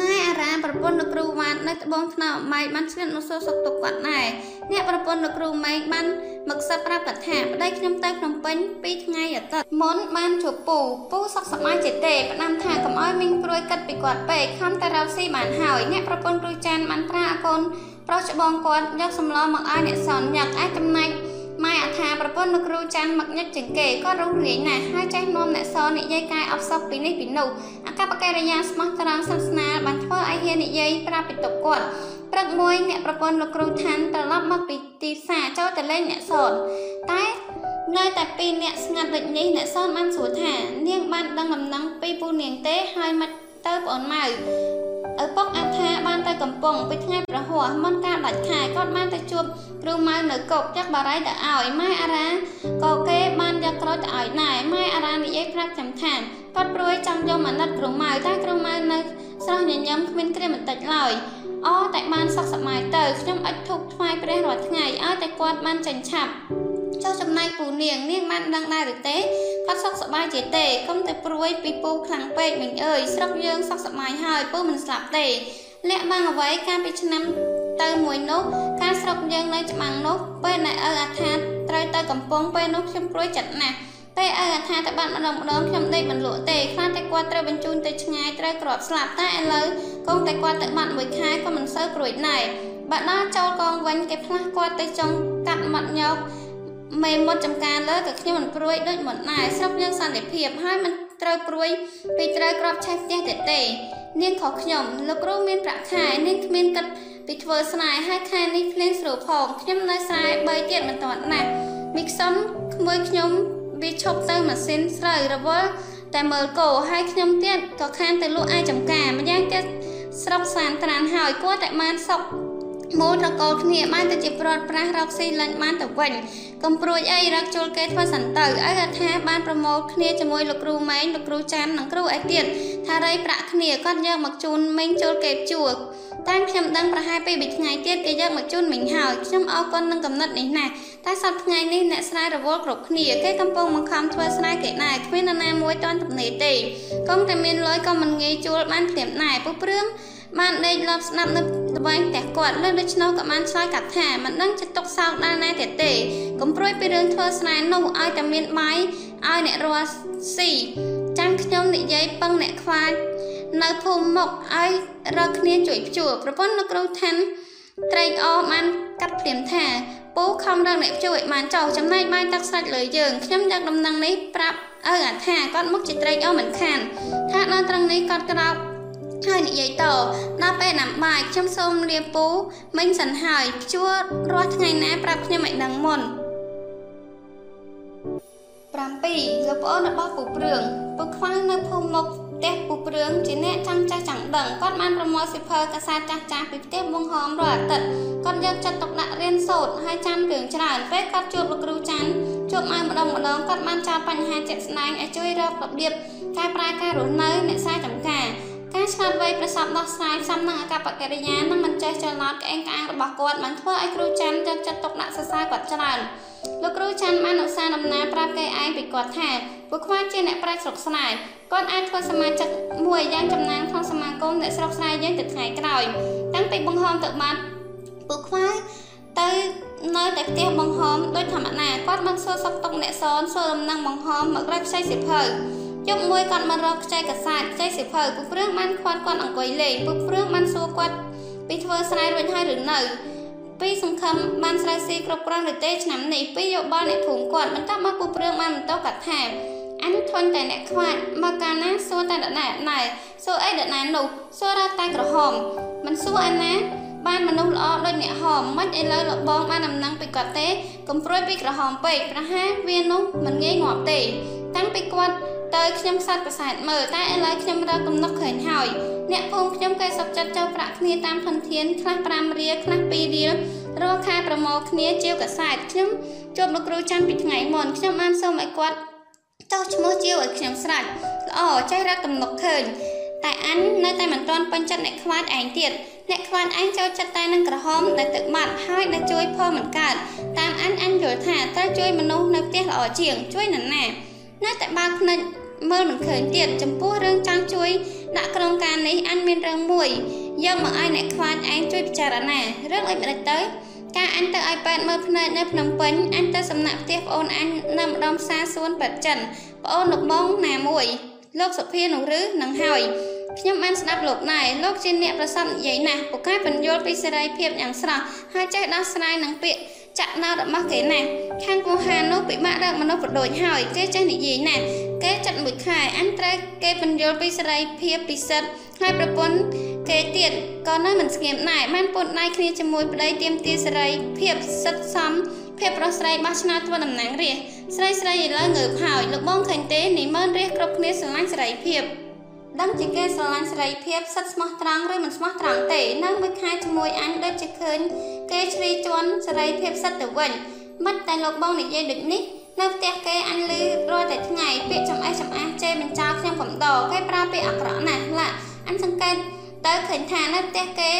ម៉ែអារាមប្រពន្ធលោកគ្រូវ៉ាត់នៅត្បូងថ្នោតម៉ែបានឆ្លៀតមកសួរសុខទុក្ខគាត់ដែរ អ្នកប្រពន្ធលោកគ្រូម៉ែបានមកសិតប្រាប់គាត់ថាប្តីខ្ញុំទៅភ្នំពេញ2ថ្ងៃអាទិត្យមុនបានជួបពូពូសុខសប្បាយជាទេផ្ដាំថាកុំឲ្យមីងព្រួយគិតពីគាត់ពេកខំតែរកស៊ីបានហើយអ្នកប្រពន្ធគ្រូចាន់បានប្រាអកូនប្រុសច្បងគាត់យកសម្លមកឲ្យអ្នកសនញឹកអាចចំណែក ម៉ែអថាប្រពន្ធលោកគ្រូច័ន្ទមកញឹកជាងគេគាត់រស់រាយណាស់ហើយចេះនាំអ្នកសនិយាយកាយអបសពពីនេះពីនោះអកប្បកិរិយាស្មោះត្រង់សាសនាបានធ្វើឲ្យហ៊ាននិយាយប្រាប់ពីទុកគាត់ព្រឹកមួយអ្នកប្រពន្ធលោកគ្រូឋានត្រឡប់មកពីទីផ្សារចូលទៅលេងអ្នកសនតែនៅតែពីរអ្នកស្ងាត់ដូចនេះអ្នកសនបានសួរថានាងបានដឹងដំណឹងពីពូនាងទេហើយមិនទៅប្អូនម៉ៅ ឪពុកអថាបានទៅកំពង់ពីថ្ងៃប្រហោះមុនការដាច់ខែគាត់បានទៅជួបគ្រូម៉ៅនៅកុកចាក់បារីទៅឲ្យម៉ែអារ៉ាក៏គេបានយកក្រូចទៅឲ្យដែរម៉ែអារ៉ានិយាយប្រាប់ចាំថាគាត់ព្រួយចង់យកមកណិតគ្រូម៉ៅតែគ្រូម៉ៅនៅស្រស់ញញឹមគ្មានគ្រាបន្តិចឡើយអតែបានសុខសប្បាយទៅខ្ញុំអិចធូបថ្វាយព្រះរាល់ថ្ងៃឲ្យតែគាត់បានចាញ់ឆាប់ ចុះចំណែកពូនាងនាងបានដឹងដែរឬទេគាត់សុខសប្បាយជាទេកុំតែព្រួយពីពូខ្លាំងពេកមិញអើយស្រុកយើងសុខសប្បាយហើយពូមិនស្លាប់ទេលាក់បាំងអ្វីកាលពីឆ្នាំទៅមួយនោះការស្រុកយើងនៅច្បាំងនោះពេលណែឪអាថាត្រូវទៅកំពង់ពេលនោះខ្ញុំព្រួយចិត្តណាស់ពេលឪអាថាទៅបាត់ម្ដងម្ដងខ្ញុំដេកមិនលក់ទេខ្លាចតែគាត់ត្រូវបញ្ជូនទៅឆ្ងាយត្រូវក្របស្លាប់តែឥឡូវគង់តែគាត់ទៅបាត់មួយខែក៏មិនសូវព្រួយដែរបើដល់ចូលកងវិញគេផ្លាស់គាត់ទៅចុងកាត់មាត់ញោក មេមត់ចំការលើក៏ខ្ញុំមិនព្រួយដូចមុនដែរស្រុកយើងសន្តិភាពហើយមិនត្រូវព្រួយពីត្រូវក្របឆេះផ្ទះទៀតទេនាងខុសខ្ញុំលោកគ្រូមានប្រាក់ខែនាងគ្មានគិតពីធ្វើស្នេហ៍ហើយខែនេះភ្លៀងស្រួលផងខ្ញុំនៅស្រែ3ទៀតមិនទាន់ណាស់មីក្សុនក្មួយខ្ញុំវាឈប់ទៅម៉ាស៊ីនស្រូវរវល់តែមើលគោហើយខ្ញុំទៀតក៏ខានទៅលក់អាយចំការម្យ៉ាងទៀតស្រុកសានត្រានហើយគួរតែបានសុក មូលត្រកូលគ្នាបានទៅជាប្រត់ប្រាស់រកស៊ីលាញ់បានទៅវិញកំព្រួយអីរកជុលគេធ្វើសិនទៅឲ្យថាបានប្រមូលគ្នាជាមួយលោកគ្រូម៉ែងលោកគ្រូចាន់និងគ្រូឯទៀតថារៃប្រាក់គ្នាគាត់យកមកជូនមីងជុលគេជួតាមខ្ញុំដឹងប្រហែលពី3ថ្ងៃទៀតគេយកមកជូនមីងហើយខ្ញុំអរគុណនឹងកំណត់នេះណាស់តែសប្តាហ៍ថ្ងៃនេះអ្នកស្រាយរវល់គ្រប់គ្នាគេកំពុងបង្ខំធ្វើស្រាយគេដែរគ្មាននរណាមួយទាន់ទំនេរទេកុំតែមានលុយក៏មិនងាយជួលបានភ្លាមដែរពុះព្រឿង បានដេកលប់ស្ដាប់នៅត្បែងផ្ទះគាត់លើដូច្នោះក៏បានឆ្លើយកាត់ថាមិនដឹងចិត្តទុកសោកដល់ណាទៀតទេកុំព្រួយពីរឿងធ្វើស្នេហ៍នោះឲ្យតែមានបាយឲ្យអ្នករស់ស៊ីចាំខ្ញុំនិយាយពឹងអ្នកខ្វាចនៅភូមិមុខឲ្យរកគ្នាជួយជួបប្រពន្ធលោកគ្រូថាន់ត្រេកអរបានកាត់ព្រាមថាពូខំរកអ្នកជួយបានចោលចំណែកបាយទឹកស្រាច់លើយើងខ្ញុំយកដំណឹងនេះប្រាប់ឪអាថាគាត់មុខជាត្រេកអរមិនខានថាដល់ត្រង់នេះគាត់ក្រោក ហើយនិយាយតដល់ពេលណាំបាយខ្ញុំសូមលាពូមិញសិនហើយជួរាស់ថ្ងៃណាប្រាប់ខ្ញុំឲ្យដឹងមុន7លោកប្អូនរបស់ពូព្រឿងពូខ្វាងនៅភូមិមុខផ្ទះពូព្រឿងជាអ្នកចាំចាស់ចាំងដឹងគាត់បានប្រមូលសិភើកាសែតចាស់ចាស់ពីផ្ទះបងហមរាល់អាទិត្យគាត់យកចិត្តទុកដាក់រៀនសូត្រហើយចាំរឿងច្រើនពេលគាត់ជួបលោកគ្រូច័ន្ទជួបមកម្ដងម្ដងគាត់បានចោទបញ្ហាជាក់ស្ដែងឲ្យជួយរករបៀបកែប្រែការរស់នៅអ្នកសារចំការការ ឆ្លាតវៃប្រសពដោះស្រាយផ្សំនឹងអកប្បកិរិយានិងមិនចេះចលនាក្អេងក្អាងរបស់គាត់បានធ្វើឲ្យគ្រូច័ន្ទយកចិត្តទុកដាក់សរសើរគាត់ច្រើនលោកគ្រូច័ន្ទបានឧស្សាហ៍ដំណើរប្រាប់គេឯងពីគាត់ថាពួកខ្វាជាអ្នកប្រាជ្ញស្រុកស្នេហ៍គាត់អាចធ្វើសមាជិកមួយយ៉ាងចំណានក្នុងសមាគមអ្នកស្រុកស្នេហ៍យើងទៅថ្ងៃក្រោយតាំងពីបង្ហមទៅបាត់ពួកខ្វាទៅនៅតែផ្ទះបង្ហមដោយធម្មតាគាត់មិនសួរសុខទុក្ខអ្នកសនសួរដំណឹងបង្ហមមករកខ្ចីសិភៅ យប់មួយគាត់មករកខ្ចីកាសែតខ្ចីសិភៅពុកព្រឿងបានខ្វាត់គាត់អង្គុយលេងពុកព្រឿងបានសួរគាត់ពីធ្វើស្រែរួចហើយឬនៅពីសង្ឃឹមបានស្រូវស៊ីគ្រប់គ្រាន់ឬទេឆ្នាំនេះពីយោបល់អ្នកភូមិគាត់បន្ទាប់មកពុកព្រឿងបានបន្តកាត់ថាអញធន់តែអ្នកខ្វាច់មកកាលណាសួរតែដដែលណែសួរអីដដែលនោះសួររកតែក្រហមមិនសួរឯណាបានមនុស្សល្អដូចអ្នកហមមិនឥឡូវលបងបានដំណឹងពីគាត់ទេកុំព្រួយពីក្រហមពេកប្រហែលវានោះមិនងាយងាប់ទេ តាំងពីគាត់ ទៅខ្ញុំខ្សត់ប្រសែតមើលតែឥឡូវខ្ញុំរកកំណត់ឃើញហើយអ្នកភូមិខ្ញុំគេសុខចិត្តចូលប្រាក់គ្នាតាមធនធានខ្លះ5រៀលខ្លះ2រៀលរាល់ខែប្រមូលគ្នាជាវកសែតខ្ញុំជួបលោកគ្រូច័ន្ទពីថ្ងៃមុនខ្ញុំបានសូមឲ្យគាត់ចោះឈ្មោះជាវឲ្យខ្ញុំស្រាច់ល្អចេះរកកំណត់ឃើញតែអញនៅតែមិនទាន់ពេញចិត្តអ្នកខ្វាតឯងទៀតអ្នកខ្វាតឯងចូលចិត្តតែនឹងក្រហមដែលទឹកបាត់ហើយដែលជួយផលមិនកើតតាមអញអញយល់ថាត្រូវជួយមនុស្សនៅផ្ទះល្អជាងជួយនរណា នៅតែបើកភ្នែកមើលមិនឃើញទៀតចំពោះរឿងចង់ជួយដាក់ក្រុមការនេះអញមានរឿងមួយយកមកឲ្យអ្នកខ្វាចឯងជួយពិចារណារឿងអីមិនទៅការអញទៅឲ្យប៉ែតមើលភ្នែកនៅភ្នំពេញអញទៅសំណាក់ផ្ទះប្អូនអញនៅម្ដុំផ្សារសួនប៉ែតចិនប្អូនលោកបងណាមួយលោកសុភានោះឬនឹងហើយ ខ្ញុំបានស្ដាប់លោកណែលោកជាអ្នកប្រសពនិយាយណាស់ពូកែបញ្យល់ពីសេរីភាពយ៉ាងស្រស់ហើយចេះដោះស្រាយនឹងពាក្យចាក់ណោរបស់គេណាស់ខាងពូហាននោះពិបាករកមនុស្សប្រដូចហើយគេចេះនិយាយណាស់គេចិត្តមួយខែអញត្រូវគេបញ្យល់ពីសេរីភាពពិសិដ្ឋហើយប្រពន្ធគេទៀតក៏នៅមិនស្ងៀមដែរបានពុតដៃគ្នាជាមួយប្តីទៀមទាសេរីភាពសិទ្ធសមភាពប្រុសស្រីបោះឆ្នោតធ្វើតំណាងរាស្ត្រស្រីស្រីឥឡូវងើបហើយលោកបងឃើញទេនិមន្តរាស្ត្រគ្រប់គ្នាស្រឡាញ់សេរីភាព ដឹងជាគេស្រឡាញ់សេរីភាពសិទ្ធស្មោះត្រង់ឬមិនស្មោះត្រង់ទេនៅមួយខែជាមួយអញដូចជាឃើញគេជ្រីជន់សេរីភាពសិទ្ធទៅវិញមិនតែលោកបងនិយាយដូចនេះនៅផ្ទះគេអញលឺរាល់តែថ្ងៃពាក្យចំអេះចំអាសជេរបញ្ចោលខ្ញុំកំដរគេប្រើពាក្យអាក្រក់ណាស់ឡាអញសង្កេតទៅឃើញថានៅផ្ទះគេ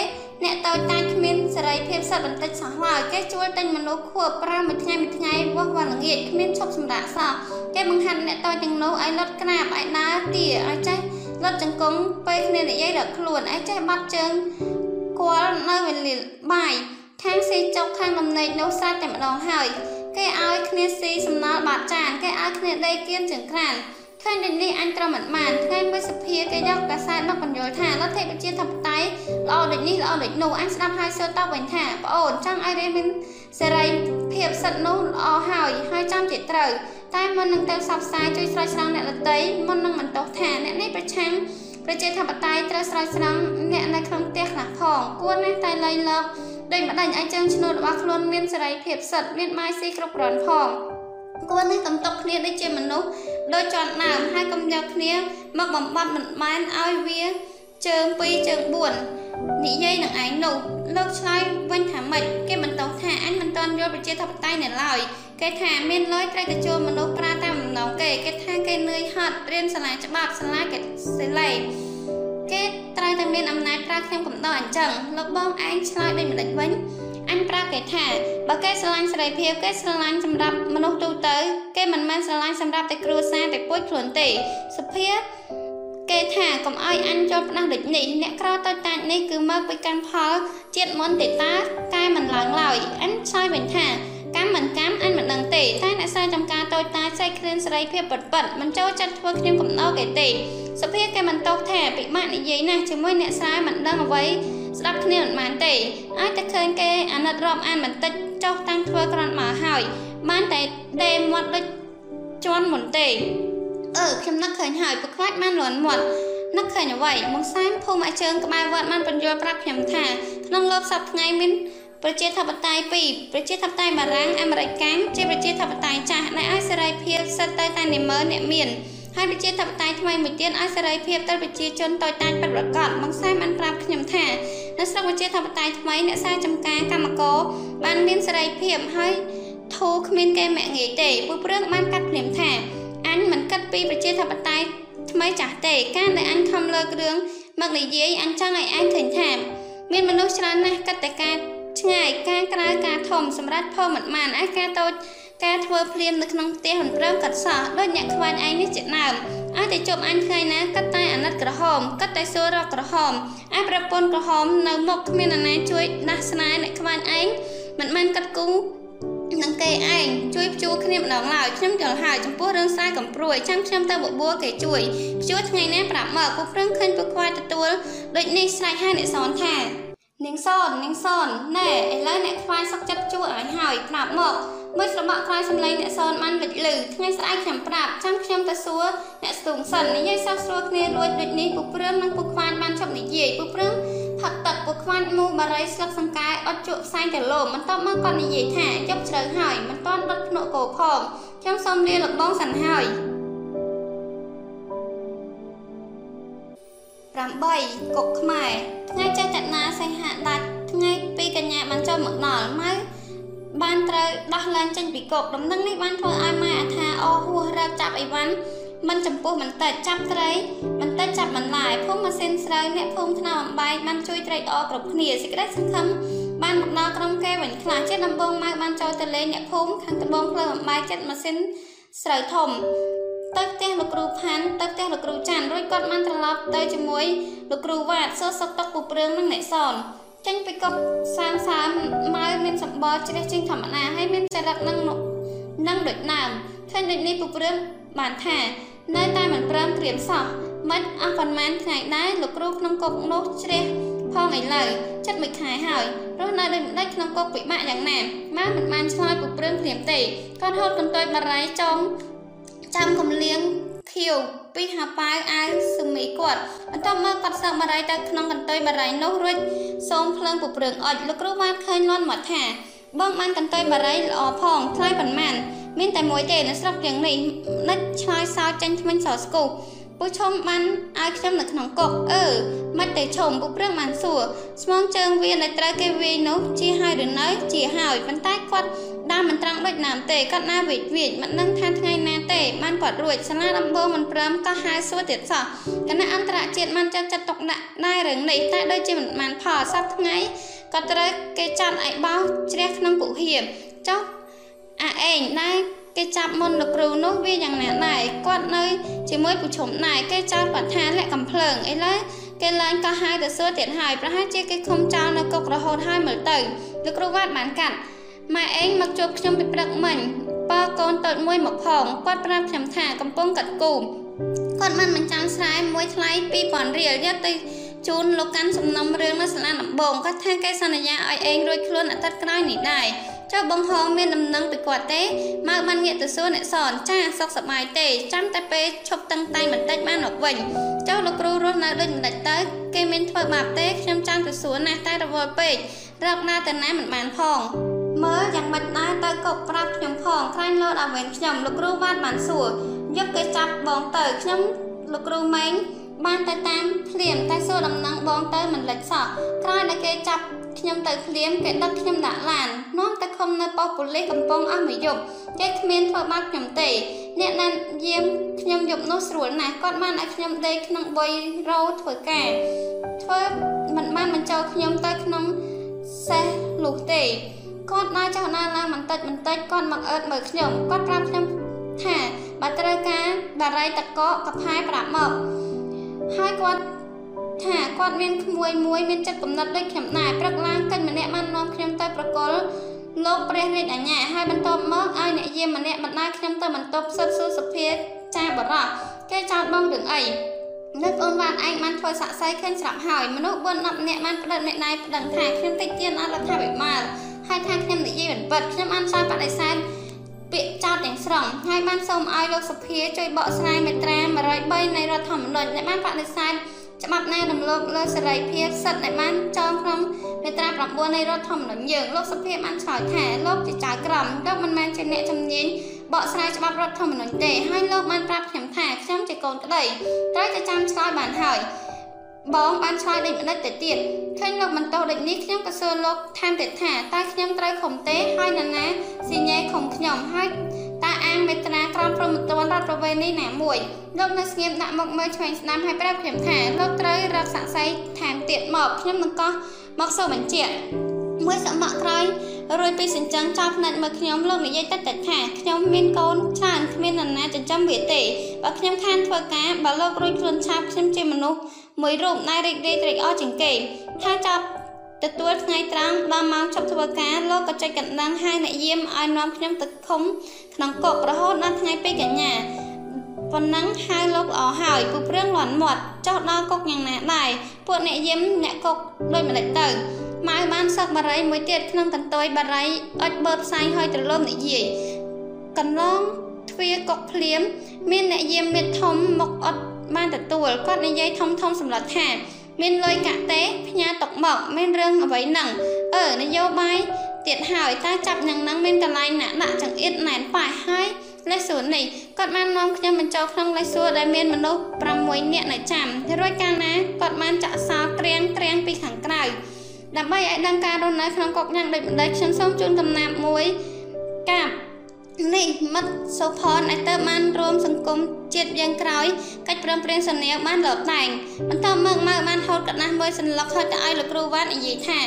អ្នកតូចតាចគ្មានសេរីភាពសិទ្ធបន្តិចសោះឡើយគេជួលទិញមនុស្សខួប5មួយថ្ងៃមួយថ្ងៃវាស់វល់ល្ងាចគ្មានឈប់សម្រាកសោះគេបង្ហាត់អ្នកតូចទាំងនោះឲ្យលុតក្រាបឲ្យដើរទាឲ្យចេះ លុតចង្គង់ពេលគ្នានិយាយរកខ្លួនឲ្យចេះបាត់ជើងគល់នៅវេលាបាយខាងស៊ីចុកខាងដំណេកនោះស្រាច់តែម្ដងហើយ គេឲ្យគ្នាស៊ីសំណល់បាតចានគេឲ្យគ្នាដេកគៀនជើងក្រានឃើញដូចនេះអញត្រូវមិនបានថ្ងៃមួយសភាគេយកកាសែតមកបញ្យល់ថាលទ្ធិប្រជាធិបតេយ្យល្អដូចនេះល្អដូចនោះអញស្ដាប់ហើយសួរតបវិញថាប្អូនចង់ឲ្យរៀនមានសេរីភាពសិទ្ធិនោះល្អហើយហើយចាំជាត្រូវ តែមុននឹងទៅផ្សព្វផ្សាយជួយស្រោចស្រង់អ្នកដតីមុននឹងបន្តថាអ្នកនេះប្រឆាំងប្រជាធិបតេយ្យត្រូវស្រោចស្រង់អ្នកនៅក្នុងផ្ទះខ្លះផងគួរណាស់តែលៃលកដូចម្ដេចឲ្យចឹងឈ្នួលរបស់ខ្លួនមានសេរីភាពសិទ្ធិមានបាយស៊ីគ្រប់គ្រាន់ផងគួរនេះកំតកគ្នាដូចជាមនុស្សដូចជាន់ដើមហើយកុំយកគ្នាមកបំបត្តិមិនបានឲ្យវាជើង2ជើង4 និយាយនឹងឯងនោះលោកឆ្លើយវិញថាម៉េចគេបន្តថាអញមិនតន់យល់ប្រជាធិបតេយ្យនៅឡើយគេថាមានលុយត្រូវទៅជួមនុស្សប្រើតាមបំណងគេគេថាគេនឿយហត់រៀនសាលាច្បាប់សាលាគេសិលេគេត្រូវតែមានអំណាចប្រើខ្ញុំកំដរអញ្ចឹងលោកបងឯងឆ្លើយដូចម្ដេចវិញអញប្រាប់គេថាបើគេស្រឡាញ់សេរីភាពគេស្រឡាញ់សម្រាប់មនុស្សទូទៅ គេមិនមែនស្រឡាញ់សម្រាប់តែគ្រួសារតែពួយខ្លួនទេសុភាគេ ថាកុំឲ្យអញចូលផ្ដាស់ដូចនេះអ្នកក្រតូចតាចនេះគឺមកពីកាន់ផលជាតិមុនទេតាកែមិនឡើងឡើយអញឆ្លើយវិញថាកកម្មមិនកម្មអញមិនដឹងទេតែអ្នកសារចំការតូចតាចស្រីគ្រឿនសេរីភាពពិតពិតមិនចូលចិត្តធ្វើខ្ញុំកំណោគេទេសុភាគេមិនតោកថាពិបាកនិយាយណាស់ជាមួយអ្នកស្រែមិនដឹងអ្វីស្ដាប់គ្នាមិនបានទេអាចតែឃើញគេអាណិតរាប់អានបន្តិចចុះតាំងធ្វើក្រន់មកហើយបានតែដេមាត់ដូចជន់មុនទេ អឺខ្ញុំនឹកឃើញហើយប្រខ្វាច់បានលន់មាត់នឹកឃើញអ្វីមកសែមភូមិអាជើងក្បែរវត្តបានបញ្យល់ប្រាប់ខ្ញុំថាក្នុងលោកសប្តាហ៍ថ្ងៃមានប្រជាធិបតេយ្យពីរប្រជាធិបតេយ្យបារាំងអាមេរិកកាំងជាប្រជាធិបតេយ្យចាស់ដែលឲ្យសេរីភាពសិតទៅតែនិមឺអ្នកមានហើយប្រជាធិបតេយ្យថ្មីមួយទៀតឲ្យសេរីភាពទៅប្រជាជនតូចតាចពិតប្រាកដមកសែបានប្រាប់ខ្ញុំថានៅស្រុកប្រជាធិបតេយ្យថ្មីអ្នកសារចំការកម្មករបានមានសេរីភាពហើយធូរគ្មានគេមាក់ងាយទេពួកព្រឿងបានកាត់ភ្លាមថា អញមិនគិតពីប្រជាធិបតេយ្យថ្មីចាស់ទេការដែលអញខំលើករឿងមកនិយាយអញចង់ឲ្យឯងឃើញថាមានមនុស្សច្រើនណាស់គិតតែការឆ្ងាយការក្រៅការធំសម្រាប់ភ័មិនបានឯការតូចការធ្វើភ្លាមនៅក្នុងផ្ទះមិនព្រមកាត់សោះដូចអ្នកខ្វាញ់ឯងនេះជាដើមឲ្យតែជប់អញថ្ងៃណាកាត់តែអាណិតក្រហមកាត់តែសួររកក្រហមឯប្រពន្ធក្រហមនៅមុខគ្មានអាណាជួយដាស់ស្នេហ៍អ្នកខ្វាញ់ឯងមិនមែនកាត់គូ នឹងគេឯងជួយព្យួរគ្នាម្ដងឡើយខ្ញុំយល់ហើយចំពោះរឿងស្រែកំព្រួយចាំខ្ញុំទៅបបួលគេជួយព្យួរថ្ងៃណាប្រាប់មកពួកព្រឹងឃើញពួកខ្វាយទទួលដូចនេះស្រែកហើយអ្នកសនថានាងសននាងសនណែឥឡូវអ្នកខ្វាយសឹកចិត្តជួអញហើយប្រាប់មកមើលស្របក់ខ្លាយសម្លេងអ្នកសនបានលេចលឺថ្ងៃស្អែកខ្ញុំប្រាប់ចាំខ្ញុំទៅសួរអ្នកស្ទូងសិននិយាយសោះស្រួលគ្នារួចដូចនេះពុកព្រឿងនិងពុកខ្វាញបានជប់និយាយពុកព្រឿង ផឹកទឹកពុកខ្វាញមូបារីស្លឹកសង្កែអត់ជក់ផ្សែងទៅលោមបន្ទាប់មកគាត់និយាយថាជប់ជ្រៅហើយមិនតាន់ដុតភ្នក់គោផងខ្ញុំសូមលាលោកបងសិនហើយ8កុកខ្មែរថ្ងៃចេតនាសីហដាច់ថ្ងៃ2កញ្ញាបានចូលមកដល់ម៉ៅបានត្រូវដោះលែងចេញពីគុកដំណឹងនេះបានធ្វើឲ្យម៉ែអថាអហួសរើបចាប់អីវ៉ាន់ មិនចំពោះបន្តិចចាប់ត្រីបន្តិចចាប់បន្លែភូមិម៉ាស៊ីនស្រូវអ្នកភូមិថ្នាំអំបែកបានជួយត្រេកអរគ្រប់គ្នាសេចក្តីសង្ឃឹមបានមកដល់ក្រុមគេវិញខ្លះជាដំបងម៉ៅបានចូលទៅលេងអ្នកភូមិខាងត្បូងផ្លូវអំបែកចិត្តម៉ាស៊ីនស្រូវធំទៅផ្ទះលោកគ្រូផាន់ទៅផ្ទះលោកគ្រូចាន់រួចគាត់បានត្រឡប់ទៅជាមួយលោកគ្រូវ៉ាតសួរសុខទុក្ខពូព្រឿងនិងអ្នកសនចេញពីកុកសាមសាមម៉ៅមានសម្បល់ជ្រះជាងធម្មតាហើយមានចរិតនឹងនឹងដូចដើមឃើញដូចនេះពូព្រឿងបានថា នៅតែមិនព្រមក្រៀមសោះមិនអស់ប៉ុន្មានថ្ងៃដែរលោកគ្រូក្នុងកុកនោះជ្រះផងឥឡូវចិត្តមួយខែហើយរស់នៅដូចម្ដេចក្នុងកុកពិបាកយ៉ាងណាម៉ែមិនបានឆ្លើយពូព្រឿងព្រាមទេគាត់ហូតកន្ទុយបារីចងចាំកំលៀងខៀវពីហាប៉ាវអាវសមីគាត់បន្ទាប់មកគាត់សើបារីទៅក្នុងកន្ទុយបារីនោះរួចសូមភ្លើងពព្រឿងអុចលោកគ្រូបានឃើញលន់មកថាបងបានកន្ទុយបារីល្អផងថ្លៃប៉ុន្មាន មានតែមួយទេនៅស្រុកយ៉ាងនេះនិចឆ្លើយសោចេញថ្មិញសស្គូពូឈុំបានឲ្យខ្ញុំនៅក្នុងកុកអឺមិនទេឈុំពូព្រឿងបានសួរស្មងជើងវាដែលត្រូវគេវាយនោះជាហើយឬនៅជាហើយប៉ុន្តែគាត់ដើមមិនត្រង់ដូចណាមទេគាត់ណាវិចវិចមិនដឹងថាថ្ងៃណាទេបានគាត់រួចសាលាដំបងមិនព្រមក៏ហៅសួរទៀតសោះគណៈអន្តរជាតិបានចាត់ចាត់ទុកដាក់ដែររឿងនេះតែដូចជាមិនបានផលសប្ថ្ងៃក៏ត្រូវគេចាត់ឲ្យបោសជ្រះក្នុងពុហៀចុះ អាឯងដែរគេចាប់មុនលោកគ្រូនោះវាយ៉ាងណាដែរគាត់នៅជាមួយពូឈុំដែរគេចោទគាត់ថាលាក់កំភ្លើងឥឡូវគេឡើងក៏ហៅទៅសួរទៀតហើយប្រហែលជាគេឃុំចោលនៅគុករហូតហើយមើលទៅលោកគ្រូវត្តបានកាត់ម៉ែឯងមកជួបខ្ញុំពីព្រឹកមិញប៉កូនតូចមួយមកផងគាត់ប្រាប់ខ្ញុំថាកំពុងកាត់គូគាត់មិនបញ្ចាំស្រែមួយថ្លៃ2000រៀលយកទៅជូនលោកកាន់សំណុំរឿងនៅសាលាដំបងគាត់ថាគេសន្យាឲ្យឯងរួចខ្លួនអាទិត្យក្រោយនេះដែរ ចុះបងហងមានដំណឹងពីគាត់ទេម៉ៅបានងាកទៅសួរអ្នកសនចាសុខសប្បាយទេចាំតែពេលឈប់តឹងតែងបន្តិចបានមកវិញចុះលោកគ្រូរស់នៅដូចមិនដាច់ទៅគេមានធ្វើបាបទេខ្ញុំចាំទៅសួរណាស់តែរវល់ពេករកណាទៅណាមិនបានផងមើលយ៉ាងម៉េចដែរទៅកុកប្រាប់ខ្ញុំផងខ្លាញ់លោតឲ្យវិញខ្ញុំលោកគ្រូវ៉ាត់បានសួរយកគេចាប់បងទៅខ្ញុំលោកគ្រូម៉េងបានទៅតាមភ្លាមតែសួរដំណឹងបងទៅមិនលិចសោះក្រោយដែលគេចាប់ ខ្ញុំទៅភ្លាមគេដឹកខ្ញុំដាក់ឡាននាំទៅឃុំនៅប៉ុស្តិ៍ប៉ូលីសកំពង់អស់មួយយប់គេគ្មានធ្វើបាបខ្ញុំទេអ្នកណាយាមខ្ញុំយប់នោះស្រួលណាស់គាត់បានឲ្យខ្ញុំដេកក្នុងបុយរោធ្វើការធ្វើមិនបានបញ្ចូលខ្ញុំទៅក្នុងសេះលុះទេគាត់ដើរចុះដើរឡើងបន្តិចបន្តិចគាត់មកអើតមើលខ្ញុំគាត់ប្រាប់ខ្ញុំថាបើត្រូវការបារីតកកកផែប្រាប់មកហើយគាត់ ថាគាត់មានក្មួយមួយមានចិត្តកំណត់ដូចខ្ញុំដែរព្រឹកឡើងកិញម្នាក់បាននាំខ្ញុំទៅប្រកល់លោកព្រះរាជអាជ្ញាហើយបន្ទាប់មកឲ្យអ្នកយាមម្នាក់បណ្ដាខ្ញុំទៅបន្ទប់សិទ្ធសួរសភាចាបរោះគេចោទបងរឿងអីនៅបងបានឯងបានធ្វើសាក់សៃឃើញស្រាប់ហើយមនុស្ស4 10នាក់បានផ្ដិតមេដៃប្តឹងថាខ្ញុំតិចទៀនអត់រដ្ឋាភិបាលហើយថាខ្ញុំនិយាយមិនពិតខ្ញុំអានសារបដិសេធពាក្យចោទទាំងស្រុងហើយបានសូមឲ្យលោកសភាជួយបកស្រាយមាត្រា103នៃរដ្ឋធម្មនុញ្ញដែលបានបដិសេធ ច្បាប់ណារំលោភលើសេរីភាពសិទ្ធិដែលបានចងក្នុងមាត្រា9នៃរដ្ឋធម្មនុញ្ញយើងលោកសភាបានឆ្លើយថាលោកជាចៅក្រមលោកមិនមែនជាអ្នកជំនាញបកស្រាយច្បាប់រដ្ឋធម្មនុញ្ញទេហើយលោកបានប្រាប់ខ្ញុំថាខ្ញុំជាកូនក្តីត្រូវតែចាំឆ្លើយបានហើយបងបានឆ្លើយដូចម្ដេចទៅទៀតឃើញលោកបន្តដូចនេះខ្ញុំក៏សួរលោកថែមទៀតថាតើខ្ញុំត្រូវខំទេហើយនរណាស៊ីញ៉ែខំខ្ញុំហើយ តើអាងមេត្រាក្រមព្រហ្មទណ្ឌរដ្ឋប្រវេណីណាមួយលោកនៅស្ងៀមដាក់មុខមើលឆ្វេងស្ដាំហើយប្រាប់ខ្ញុំថាលោកត្រូវរកសាក់សីថែមទៀតមកខ្ញុំនឹងកោះមកសូមបញ្ជាក់មួយសម័កក្រោយរួចពីសិញ្ចឹងចោលផ្នែកមើលខ្ញុំលោកនិយាយតិចតិចថាខ្ញុំមានកូនច្រើនគ្មាននរណាចិញ្ចឹមវាទេបើខ្ញុំខានធ្វើការបើលោករួចខ្លួនឆាប់ខ្ញុំជាមនុស្សមួយរូបណៃរីករាយត្រេកអរជាងគេថាចាប់ទទួលថ្ងៃត្រង់ដល់ម៉ោងជប់ធ្វើការលោកក៏ចុចកណ្ដឹងហើយអ្នកយាមឲ្យនាំខ្ញុំទៅឃុំ ក្នុងគុករហូតដល់ថ្ងៃពេលកញ្ញាប៉ុណ្ណឹងហៅលោកល្អហើយពូព្រឿងលន់មាត់ចុះដល់គុកយ៉ាងណាដែរពួកអ្នកយាមអ្នកគុកដូចម្ដេចទៅម៉ៅបានសឹកបារីមួយទៀតក្នុងកន្ទុយបារីអុចបឺតផ្សាយហើយត្រឡប់និយាយកន្លងទ្វារកុកភ្លាម មានអ្នកយាមមេធំមកអត់បានទទួលគាត់និយាយធំធំសម្លឹកថា មានលុយកាក់ទេផ្ញើតុកមកមានរឿងអ្វីហ្នឹងអឺនយោបាយ ទៀតហើយតើចាប់យ៉ាងហ្នឹងមានកន្លែងណាដាក់ចង្អៀតណែនប៉ែហើយលេខសួរនេះគាត់បាននាំខ្ញុំបញ្ចូលក្នុងលេខសួរដែលមានមនុស្ស6នាក់នៅចាំរួចកាលណាគាត់បានចាក់សោត្រៀងត្រៀងពីខាងក្រៅដើម្បីឲ្យដឹងការរស់នៅក្នុងកុកញ៉ាំងដូចម្ដេចខ្ញុំសូមជូនកំណាព្យមួយកាប់នេះមិត្តសុផនឲ្យទៅបានរួមសង្គមជាតិយ៉ាងក្រោយកិច្ចព្រមព្រៀងសន្យាបានលោកតែងបន្តមកមកបានហូតកណាស់មួយសន្លឹកហើយទៅឲ្យលោកគ្រូវ៉ាន់និយាយថា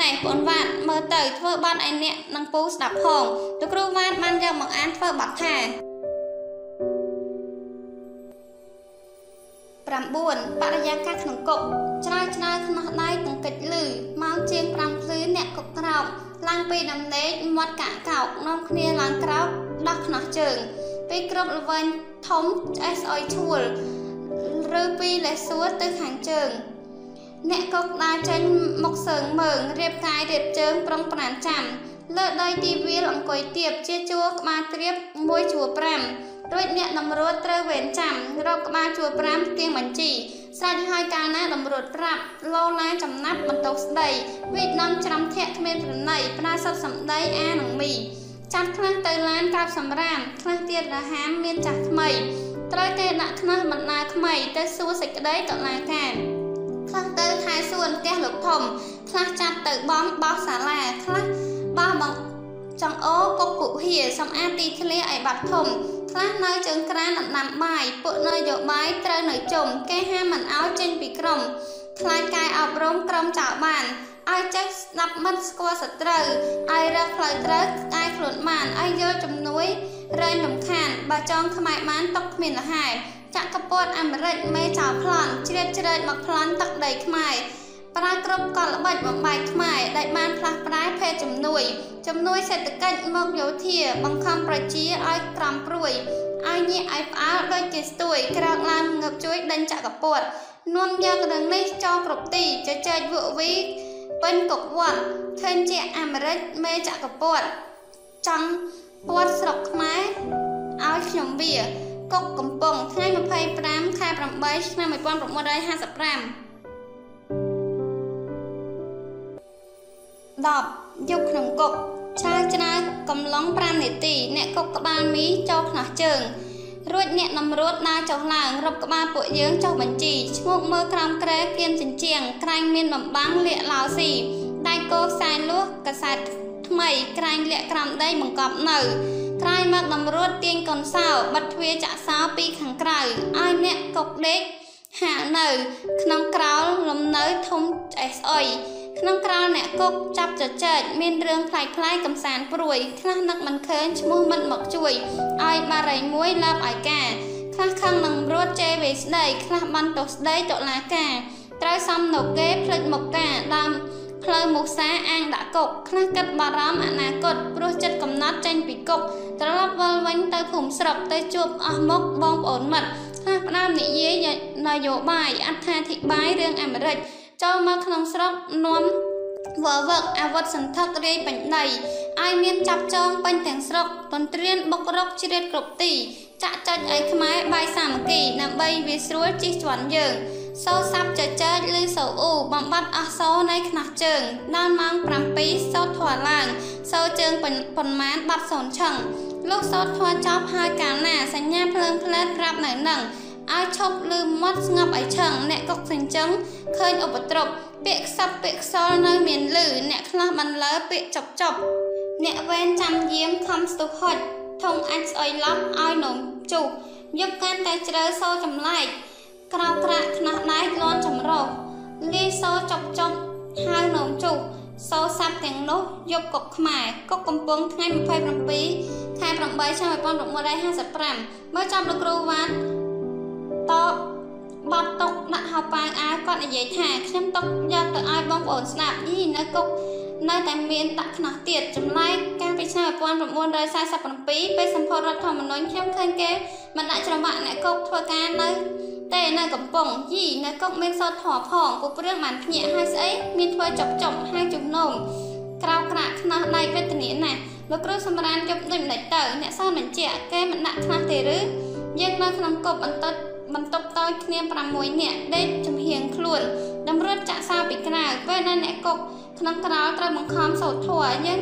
ណែបងវ៉ាន់មើលទៅធ្វើបាត់ឲ្យអ្នកនឹងពូស្ដាប់ផងលោកគ្រូវ៉ាន់បានយកមកអានធ្វើបាត់ថា9បរិយាកាសក្នុងគុកច្រើឆ្នើខ្នោះដៃទាំងកិច្ចលឺម៉ោងជាង5ភ្លឺអ្នកគុកក្រោកឡើងពីដំណេកមាត់កាក់កោកនាំគ្នាឡើងក្រោកដោះខ្នោះជើងពីគ្រប់ល្វែងធំឆ្អេះស្អុយឈួលឬពីលេសួរទៅខាងជើង អ្នកកុកដើរចេញមកសើងមើងរៀបកាយរៀបជើងប្រុងប្រានចាំលើដីទីវាលអង្គុយទៀបជាជួរក្បាលត្រៀបមួយជួរ5រួចអ្នកតម្រួតត្រូវវេនចាំរកក្បាលជួរ5ទៀងបញ្ជីស្រេចហើយកាលណាតម្រួតប្រាប់លោឡាចំណាប់បន្ទោស្ដីវិដំ ច្រាំធាក់គ្មានប្រណីប្រើសពសម្ដីអានិងមីចាត់ខ្លះទៅឡានកាប់សម្រាមខ្លះទៀតរហាមមានចាស់ថ្មីត្រូវគេដាក់ខ្នោះបណ្ដាថ្មីទៅសួរសេចក្តីតុលាការ ខ្លះទៅថែសួរផ្ទះលោកធំខ្លះចាប់ទៅបំបោះសាលាខ្លះបោះបងចង្អូកុកគុហាសំអាតទីធ្លាឲ្យបាត់ធំខ្លះនៅជើងក្រានដណ្ដាំបាយពួកនយោបាយត្រូវនៅជុំគេហាមមិនឲ្យចេញពីក្រុមខ្លាចកាយអប់រំក្រុមចៅបានឲ្យចេះស្ដាប់មិនស្គាល់សត្រូវឲ្យរកផ្លូវត្រូវកាយខ្លួនបានឲ្យយកជំនួយរែងលំខានបើចង់ខ្មែរបានຕົកគ្មានលហែ ចក្រពតអាមេរិកមេចៅប្លន់ជ្រៀតជ្រែកមកប្លន់ទឹកដីខ្មែរប្រើគ្រប់កលល្បិចបំបែកខ្មែរដែលបានផ្លាស់ប្រែភេទជំនួយជំនួយសេដ្ឋកិច្ចមកយោធា បង្ខំប្រជាឲ្យក្រំព្រួយឲ្យញាក់ឲ្យផ្អើលដូចជាស្ទួយក្រោកឡើងងើបជួយដេញចក្រពតនាំយករឿងនេះចោលគ្រប់ទីជជែកវក់វីពេញកុកវត្តឃើញជាអាមេរិកមេចក្រពតចង់ពាត់ស្រុកខ្មែរឲ្យខ្ញុំវា កុកកំពង់ថ្ងៃ25ខែ8ឆ្នាំ1955 10យកក្នុងគុកឆ្លើយឆ្លើយកំឡុង5នាទីអ្នកគុកក្បាលមីចូលខ្នោះជើងរួចអ្នកនំរួតដើរចុះឡើងរົບក្បាលពួកយើងចុះបញ្ជីឈ្ងោកមើលក្រោមក្រែគៀនចិញ្ចៀងក្រែងមានបំបាំងលាកឡោស៊ីដៃកោខ្សែលួសកសែតថ្មីក្រែងលាកក្រោមដីបង្កប់នៅ ក្រោយមកនំរួតទាញកូនសោបិទទ្វារចាក់សោពីខាងក្រៅឲ្យអ្នកកុកដេកហាក់នៅ ក្នុងក្រោលលំនៅធំឆ្អេះស្អុយក្នុងក្រៅអ្នកគុកចាប់ចចែកមានរឿងផ្លែកផ្លែកំសាន្តព្រួយខ្លះនឹកមិនឃើញឈ្មោះមិនមកជួយឲ្យបារីមួយលើបឲ្យការខ្លះខឹងនឹងរួតជេរវេស្ដីខ្លះបានទោសស្ដីតុលាការត្រូវសំនៅគេភ្លេចមកការដើម ផ្ផ្លូវមូសាអាងដាក់គុកខ្លះគិតបារម្ភអនាគតព្រោះចិត្តកំណត់ចេញពីគុកត្រឡប់វិលវិញទៅភូមិស្រុកទៅជួបអស់មុខបងប្អូនមិត្តខ្លះផ្ដើមនិយាយនយោបាយអត្ថាធិប្បាយរឿងអាមេរិកចូលមកក្នុងស្រុកនាំវឹកអាវុធសន្ធឹករាយពេញដីឲ្យមានចាប់ចងពេញទាំងស្រុកទន្ទ្រានបុករកជ្រៀតគ្រប់ទីចាក់ចុចឲ្យខ្មែរបាយសាមគ្គីដើម្បីវាស្រួលជិះជាន់យើង សូសាប់ចចែកឬសូអ៊ូបំបត្តិអស់សូនៃខ្នោះជើងដល់ម៉ោង7សូត្រធွာឡើងសូជើងប៉ុន្មានបាត់សូនឆឹងលោកសូត្រធွာចប់ហើយកាលណាសញ្ញាភ្លើងផ្លែតប្រាប់នៅនឹងឲ្យឈប់លឺមាត់ស្ងប់ឲ្យឆឹងអ្នកកុកសញ្ចឹងឃើញឧបទ្រពពាក្យខ្សឹបពាក្យខ្សលនៅមានលឺអ្នកខ្លះបន្លឺពាក្យចប់ចប់អ្នកវេនចាំយាមខំស្ទុះហុចធុងអាចស្អុយឡប់ឲ្យនំជុះយប់កាន់តែជ្រៅសោចម្លែក ក្រៅក្រាក់ខ្នោះដែកលន់ចម្រោះលីសោចប់ចប់ហៅនំជុះសោសាប់ទាំងនោះយប់កុកខ្មែរកុកកំពង់ថ្ងៃ27ខែ8ឆ្នាំ1955មើលចាំលោកគ្រូវ៉ាន់តបត់តុកដាក់ហៅប៉ាវអាវគាត់និយាយថាខ្ញុំតុកយកទៅឲ្យបងប្អូនស្ដាប់យីនៅគុកនៅតែមានដាក់ខ្នោះទៀតចម្លែកកាលពីឆ្នាំ1947ពេលសម្ពោធរដ្ឋធម្មនុញ្ញខ្ញុំឃើញគេមិនដាក់ច្រវាក់អ្នកគុកធ្វើការនៅ តែនៅកំពង់យីនៅគុកមានសោតធေါ်ផងពុព្រឿងបានភ្ញាក់ហើយស្អីមានធ្វើចប់ចប់ហើយជំនុំក្រៅក្រាក់ខ្នោះដៃវេទនាណាស់លោកគ្រូសម្រានយប់ដូចម្ដេចទៅអ្នកសោបញ្ជាក់គេមិនដាក់ខ្នោះទេឬយើងនៅក្នុងកុបអន្តត់បន្ទប់តូចគ្នា6នាក់ដេកចំហៀងខ្លួនតម្រុតចាក់សោពីក្រៅពេលដែលអ្នកកុកក្នុងក្រោលត្រូវបង្ខំសោតធัวយើង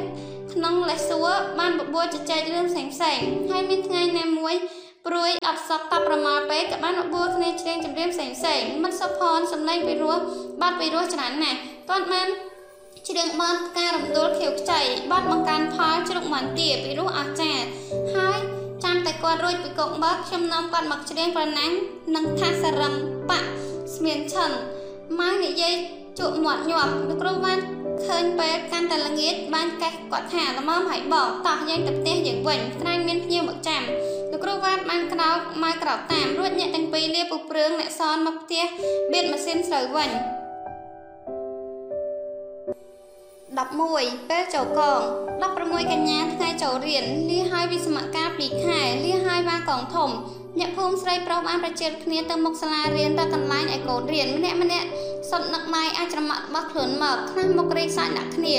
ក្នុងលេសសួរបានបបួលជជែករឿងផ្សេងផ្សេងហើយមានថ្ងៃណាមួយ ព្រួយអត់សក់តប្រមាលពេកក៏បានបបួលគ្នាច្រៀងចម្រៀងផ្សេងផ្សេងមិនសុផនសំឡេងពីរោះបាត់ពីរោះច្រើនណាស់គាត់បានច្រៀងបានការរំដួលខៀវខ្ចីបាត់បង្កើនផលជ្រុកមន្ទាពីរោះអស្ចារ្យហើយចាំតែគាត់រួចពីកុកបើខ្ញុំនាំគាត់មកច្រៀងប្រណាំងនិងថាសរឹមបាក់ស្មានឈិនម៉ៅនិយាយជក់មាត់ញាប់លោកគ្រូបានឃើញពេលកាន់តែល្ងាចបានកេះគាត់ថាល្មមហើយបោកតោះយើងទៅផ្ទះយើងវិញក្រែងមានភ្ញៀវមកចាំ លោកគ្រូវ៉ាតបានក្រោកមកក្រោកតាមរួចអ្នកទាំងពីរលាពុះព្រឿងអ្នកសនមកផ្ទះបៀតម៉ាស៊ីនស្រូវវិញ11ពេលចូលកង16កញ្ញាថ្ងៃចូលរៀនលាហើយវិសមការ2ខែលាហើយបាកងធំអ្នកភូមិស្រីប្រុសបានប្រជែកគ្នាទៅមុខសាលារៀនទៅកន្លែងឲ្យកូនរៀនម្នាក់ម្នាក់សុទ្ធនឹកម៉ៃអាចច្រមាក់របស់ខ្លួនមកខ្លះមុខរីកសាច់ដាក់គ្នា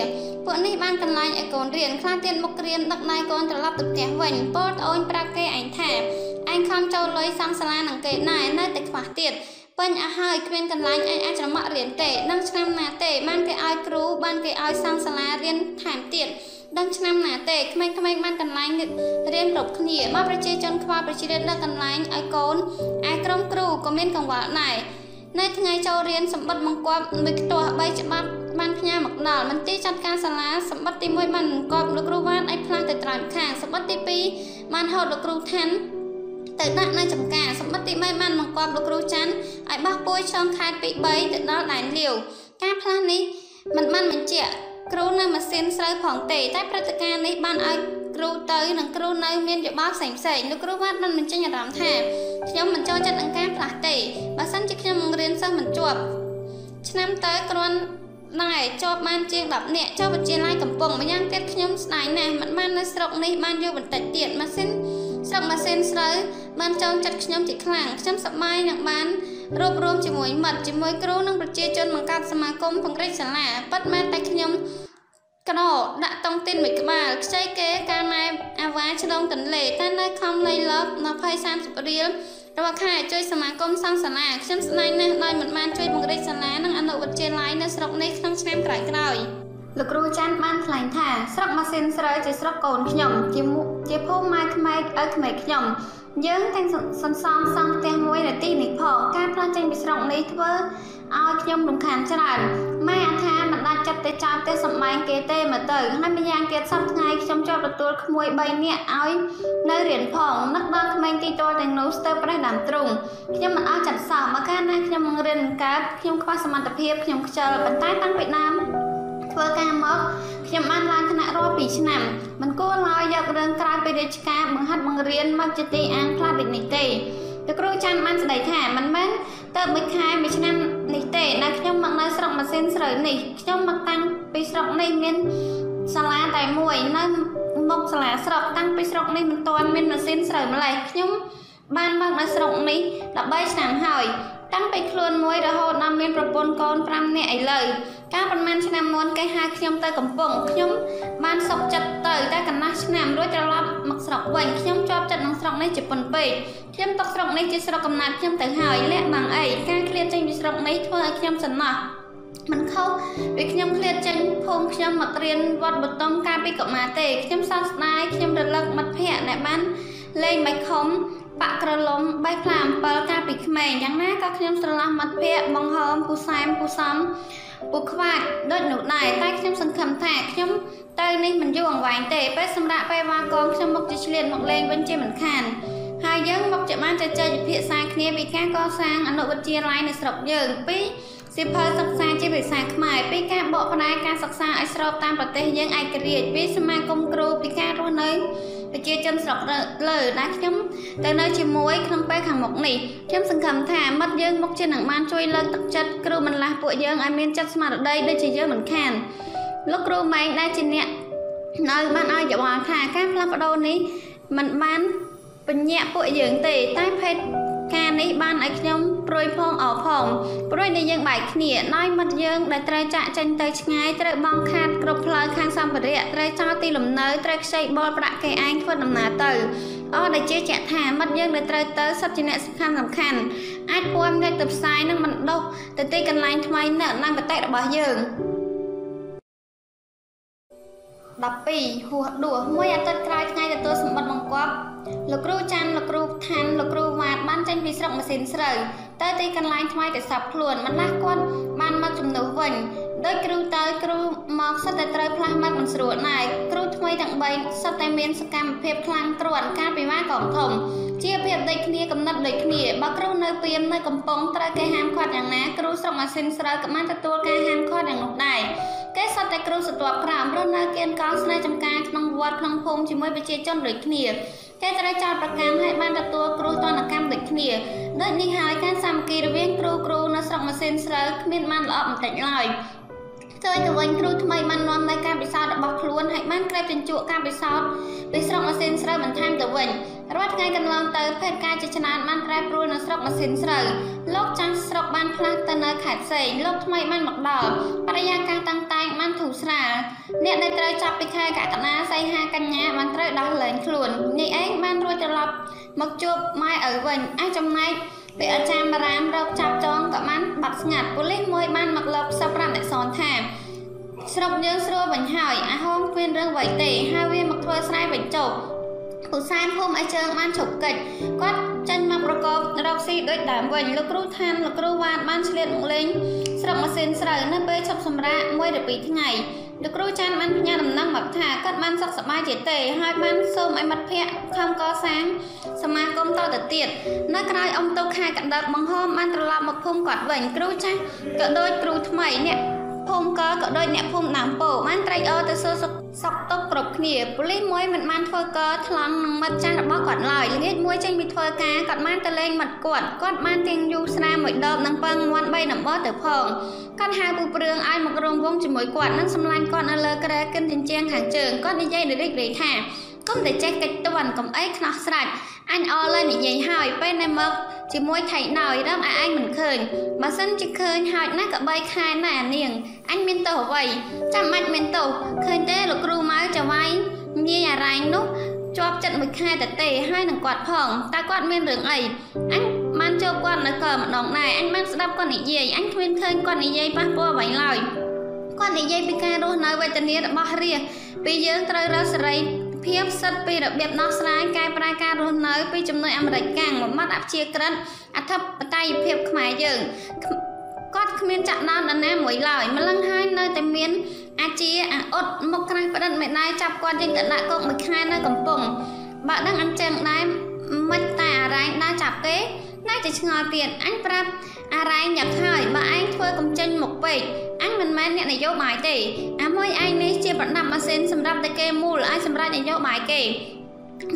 ពួកនេះបានកន្លែងឲ្យកូនរៀនខ្លះទៀតមុខរៀនដឹកណៃកូនត្រឡប់ទៅផ្ទះវិញពោលត្អូនប្រាប់គេឯងថាឯងខំចូលលុយសំសាលានឹងគេដែរនៅតែខ្វះទៀតពេញអស់ហើយគ្មានកន្លែងឯងអាចច្រមាក់រៀនទេនឹងឆ្នាំណាទេបានគេឲ្យគ្រូបានគេឲ្យសាំងសាលារៀនថែមទៀតដឹងឆ្នាំណាទេក្មេងៗបានកន្លែងរៀនគ្រប់គ្នាមកប្រជាជនខ្វល់ប្រជារាស្ត្រនៅកន្លែងឲ្យកូនឯក្រុមគ្រូក៏មានកង្វល់ដែរនៅថ្ងៃចូលរៀនសម្បត្តិបង្គាប់មួយខ្ទាស់3ច្បាប់ បានផ្ញើមកដល់មន្ទីរចាត់ការសាលាសម្បត្តិទី1បានបង្គាប់លោកគ្រូវ៉ានឲ្យផ្លាស់ទៅត្រើយខាងសម្បត្តិទី2បានហៅលោកគ្រូថាន់ទៅដាក់នៅចំការសម្បត្តិទី3បានបង្គាប់លោកគ្រូច័ន្ទឲ្យបោះពួយឆ្លងខេត្តពី3ទៅដល់ដែនលាវការផ្លាស់នេះមិនបានបញ្ជាក់គ្រូនៅម៉ាស៊ីនស្រូវផងទេតែព្រឹត្តិការណ៍នេះបានឲ្យគ្រូទៅនិងគ្រូនៅមានយោបល់ផ្សេងផ្សេងលោកគ្រូវត្តបានបញ្ចេញអារម្មណ៍ថាខ្ញុំមិនចូលចិត្តនឹងការផ្លាស់ទេបើសិនជាខ្ញុំបង្រៀនសិស្សមិនជាប់ឆ្នាំទៅគ្រាន់ ដែរជាប់បានជាង10នាក់ចូលវិទ្យាល័យកំពុងម្យ៉ាងទៀតខ្ញុំស្ដាយណាស់មិនបាននៅស្រុកនេះបានយកបន្តិចទៀតម៉ាស៊ីនស្រុកម៉ាស៊ីនស្រូវបានចងចិត្តខ្ញុំជាខ្លាំងខ្ញុំសប្បាយនឹងបានរួបរวมជាមួយមិត្តជាមួយគ្រូនិងប្រជាជនបង្កើតសមាគមពង្រីកសាលាប៉ិតមែនតែខ្ញុំកណោដាក់តុងទីនមួយក្បាលខ្ចីគេកាលម៉ែអាវ៉ាឆ្លងទន្លេតែនៅខំលៃលប20 30រៀល រាល់ខែជួយសមាគមសង់សាលាខ្ញុំស្ដាយណាស់ដោយមិនបានជួយពង្រីកសាលានិងអនុវិទ្យាល័យនៅស្រុកនេះក្នុងឆ្នាំក្រោយៗលោកគ្រូច័ន្ទបានថ្លែងថាស្រុកម៉ាស៊ីនស្រូវជាស្រុកកូនខ្ញុំជាជាភូមិម៉ែក្មេកឪក្មេកខ្ញុំយើងទាំងសន្សំសង់ផ្ទះមួយនៅទីនេះផងការផ្លាស់ចេញពីស្រុកនេះធ្វើ ឲ្យខ្ញុំរំខានច្រើនម៉ែអាថាមិនដាច់ចិត្តទៅចោលទេសំបែងគេទេមកទៅហើយម្យ៉ាងទៀតសប្តាហ៍ខ្ញុំជាប់ទទួលក្មួយ3នាក់ឲ្យនៅរៀនផងនឹកដល់ក្មេងទីតលទាំងនោះស្ទើរប្រេះដាំទ្រូងខ្ញុំមិនអស់ចិត្តសោះបើកាលណាខ្ញុំរៀនកើតខ្ញុំខ្វះសមត្ថភាពខ្ញុំខ្ជិលប៉ុន្តែតាំងពីដើមធ្វើការមកខ្ញុំបានឡើងថ្នាក់រាល់2ឆ្នាំមិនគួរឡើយយករឿងក្រៅពីរាជការបង្ហាត់បង្រៀនមកជាទីអាងផ្លាស់ដូចនេះទេលោកគ្រូច័ន្ទបានស្ដីថាមិនមែនទៅមួយខែមួយឆ្នាំ នេះទេដែលខ្ញុំមកនៅស្រុកម៉ាស៊ីនស្រូវនេះខ្ញុំមកតាំងពីស្រុកនេះមានសាលាតែមួយនៅមុខសាលាស្រុកតាំងពីស្រុកនេះមិនទាន់មានម៉ាស៊ីនស្រូវម្លេះខ្ញុំបានមកនៅស្រុកនេះ13ឆ្នាំហើយតាំងពីខ្លួនមួយរហូតដល់មានប្រពន្ធកូន5នាក់ឥឡូវ កាលប៉ុន្មានឆ្នាំមុនគេហៅខ្ញុំទៅកំពង់ខ្ញុំបានសុខចិត្តទៅតែកន្លះឆ្នាំរួចត្រឡប់មកស្រុកវិញខ្ញុំជាប់ចិត្តនឹងស្រុកនេះជាប៉ុនពេកខ្ញុំទុកស្រុកនេះជាស្រុកកំណើតខ្ញុំទៅហើយលាក់បាំងអីការឃ្លាតចេញពីស្រុកនេះធ្វើឲ្យខ្ញុំសំណោះមិនខុសពីខ្ញុំឃ្លាតចេញភូមិខ្ញុំមករៀនវត្តបតុមកាលពីកុមារទេខ្ញុំសោកស្ដាយខ្ញុំរលឹកមិត្តភ័ក្តិដែលបានលេងមិនខំបាក់ក្រឡុំបេះផ្លាអំពិលកាលពីក្មេងយ៉ាងណាក៏ខ្ញុំស្រឡះមិត្តភ័ក្តិបង្ហើមពូសែមពូសំ ពូខ្វាច់ដូចនោះដែរតែខ្ញុំសង្ឃឹមថាខ្ញុំទៅនេះមិនយូរអង្វែងទេពេលសម្រាប់ពេលវ៉ាកងខ្ញុំមកជាឆ្លៀតមកលេងវិញជាមិនខានហើយយើងមកជាបានជជែកពិភាក្សាគ្នាពីការកសាងអនុវិទ្យាល័យនៅស្រុកយើងពីសិភៅសិក្សាជាភាសាខ្មែរពីការបកផ្រាយការសិក្សាឲ្យស្របតាមប្រទេសយើងឯករាជ្យពីសមាគមគ្រូពីការរស់នៅ ប្រជាជនស្រុកលើដែលខ្ញុំទៅនៅជាមួយក្នុងពេលខាងមុខនេះខ្ញុំសង្ឃឹមថាមិត្តយើងមុខជានឹងបានជួយលើកទឹកចិត្តគ្រូបន្លាស់ពួកយើងឲ្យមានចិត្តស្មារតីដូចជាយើងមិនខានលោកគ្រូម៉ែងដែលជាអ្នកនៅបានឲ្យយោបល់ថាការផ្លាស់ប្ដូរនេះមិនបានបញ្ញាក់ពួកយើងទេតែភេទ ការនេះបានឲ្យខ្ញុំព្រួយផងអផងព្រួយនៃយើងបែកគ្នាណយមិត្តយើងដែលត្រូវចាក់ចេញទៅឆ្ងាយត្រូវបងខាតគ្រប់ផ្លូវខាងសម្ភារៈត្រូវចោលទីលំនៅត្រូវខ្ចីបលប្រាក់គេឯងធ្វើដំណើរទៅអស់ដែលជាជាក់ថាមិត្តយើងដែលត្រូវទៅសិតជាអ្នកសំខាន់សំខាន់អាចពួយមេឃទៅផ្សាយនឹងមិនដុះទៅទីកន្លែងថ្មីនៅអនាគតរបស់យើង 12ហួសដួសមួយអាទិត្យក្រោយថ្ងៃទទួលសម្បត្តិបង្គាប់លោកគ្រូច័ន្ទលោកគ្រូឋានលោកគ្រូវ៉ាតបានចេញពីស្រុកម៉ាស៊ីនស្រូវទៅទីកន្លែងថ្មីទៅសាប់ខ្លួនមិនណាស់គាត់បានមកជំនួសវិញ ដោយគ្រូទៅគ្រូមកសិតតែត្រូវផ្លាស់មាត់មិនស្រួលដែរគ្រូថ្មីទាំង3សិតតែមានសកម្មភាពខ្លាំងទ្រាំការពិបាកកងធំជាភាពដូចគ្នាកំណត់ដូចគ្នាបើគ្រូនៅពីមនៅកំពង់ត្រូវគេហាមឃាត់យ៉ាងណាគ្រូស្រុកម៉ាស៊ីនស្រូវក៏បានទទួលការហាមឃាត់យ៉ាងនោះដែរគេសតតែគ្រូសត្វក្រោមរស់នៅគៀនកោស្នេហ៍ចំការក្នុងវត្តក្នុងភូមិជាមួយប្រជាជនដូចគ្នាគេត្រូវចោទប្រកាន់ឲ្យបានទទួលគ្រោះទណ្ឌកម្មដូចគ្នាដូចនេះហើយការសាមគ្គីរវាងគ្រូគ្រូនៅស្រុកម៉ាស៊ីនស្រូវគ្មានបានល្អបន្តិចឡើយ ផ្ទុយទៅវិញគ្រូថ្មីបាននាំនៅការពិសោធន៍របស់ខ្លួនហើយបានក្រេបជញ្ជក់ការពិសោធន៍ពីស្រុកម៉ាស៊ីនស្រូវបន្ថែមទៅវិញរាល់ថ្ងៃកន្លងទៅភេទការជាច្រើនបានប្រែប្រួលនៅស្រុកម៉ាស៊ីនស្រូវលោកចាស់ស្រុកបានផ្លាស់ទៅនៅខេត្តផ្សេងលោកថ្មីបានមកដល់បរិយាកាសតាំងតែងបានធូរស្រាលអ្នកដែលត្រូវចាប់ពីខែកក្កដាសីហាកញ្ញាបានត្រូវដោះលែងខ្លួននេះឯងបានរួចត្រឡប់មកជួបម៉ែឪវិញឯចំណែក ពេលអាចារ្យបារាមរកចាប់ចងក៏បានបាត់ស្ងាត់ប៉ូលីសមួយបានមកលបផ្សព្វប្រាប់អ្នកសនថាស្រុកយើងស្រួលវិញហើយអាហោមគ្មានរឿងអ្វីទេហើយវាមកធ្វើស្រែបញ្ចុះពូសែនភូមិឲ្យជើងបានជប់កិច្ចគាត់ចាញ់មកប្រកបរកស៊ីដូចដើមវិញលោកគ្រូឋានលោកគ្រូវ៉ាតបានឆ្លៀតមកលេងស្រុកម៉ាស៊ីនស្រូវនៅពេលឈប់សម្រាកមួយឬពីរថ្ងៃ លោកគ្រូចាន់បានផ្ញើដំណឹងមកថាគាត់បានសុខសប្បាយជាទេហើយបានសូមឲ្យមិត្តភ័ក្តិខំកសាងសមាគមតទៅទៀតនៅក្រៅអ៊ំតុកខែកណ្ដិតបង្ហោមបានត្រឡប់មកភូមិគាត់វិញគ្រូចាស់ក៏ដូចគ្រូថ្មីអ្នក ភូមិកក៏ដូចអ្នកភូមិដើមពោបានត្រេកអរទៅសួរសុខសុខទុក្ខគ្រប់គ្នាប៉ូលីសមួយមិនបានធ្វើកថ្លង់នឹងមិត្តចាស់របស់គាត់ឡើយល្ងាចមួយចេញពីធ្វើការគាត់បានទៅលេងមិត្តគាត់គាត់បានទៀងយូស្រាមួយដបនិងពឹងមាន់3ដំបទៅផងគាត់ហៅពូព្រឿងឲ្យមករងវងជាមួយគាត់និងសម្លាញ់គាត់នៅលើក្រែកិនចិញ្ចៀងខាងជើងគាត់និយាយរិចរិចថាកុំតែចេះកិច្ចតន់កុំអីខ្នោះស្រាច់ អញអលើនិយាយហើយពេលនៅមកជាមួយថៃណយរឹមឲ្យអញមិនឃើញបើសិនជាឃើញហោចណាស់ក៏3ខែណាស់អានាងអញមានទោសអ្វីចាំបាច់មានទោសឃើញទេលោកគ្រូម៉ៅចវាយញាយអារ៉ៃនោះជាប់ចិត្តមួយខែទៅទេហើយនឹងគាត់ផងតើគាត់មានរឿងអីអញបានជួបគាត់នៅកម្ដងដែរអញបានស្ដាប់គាត់និយាយអញគ្មានឃើញគាត់និយាយប៉ះពាល់អ្វីឡើយគាត់និយាយពីការរស់នៅវេទនារបស់រាជពីយើងត្រូវរកសេរី ភាពសិទ្ធិពីរបៀបដោះស្រាយកែប្រែការរស់នៅពីជំនួយអាមេរិកកាំងមួយម៉ាត់អព្យាក្រឹតអធិបតេយ្យភាពខ្មែរយើងគាត់គ្មានចាក់ដោនដល់ណាមួយឡើយម្លឹងហើយនៅតែមានអាជាអាអ៊ុតមុខក្រាស់ប្រឌិតមេដៃចាប់គាត់យើងទៅដាក់គុកមួយខែនៅកំពង់បើដឹងអញ្ចឹងដែរមិនតែអារ៉ែងដើរចាប់ទេណាជាឆ្ងល់ទៀតអញប្រាប់ អារ៉ែងយ៉ាងហើយបើឯងធ្វើកំចេញមុខពេកអញមិនមែនអ្នកនយោបាយទេអាមួយឯងនេះជាប្រដាប់ម៉ាស៊ីនសម្រាប់តែគេមូលឲ្យសម្រាប់នយោបាយគេ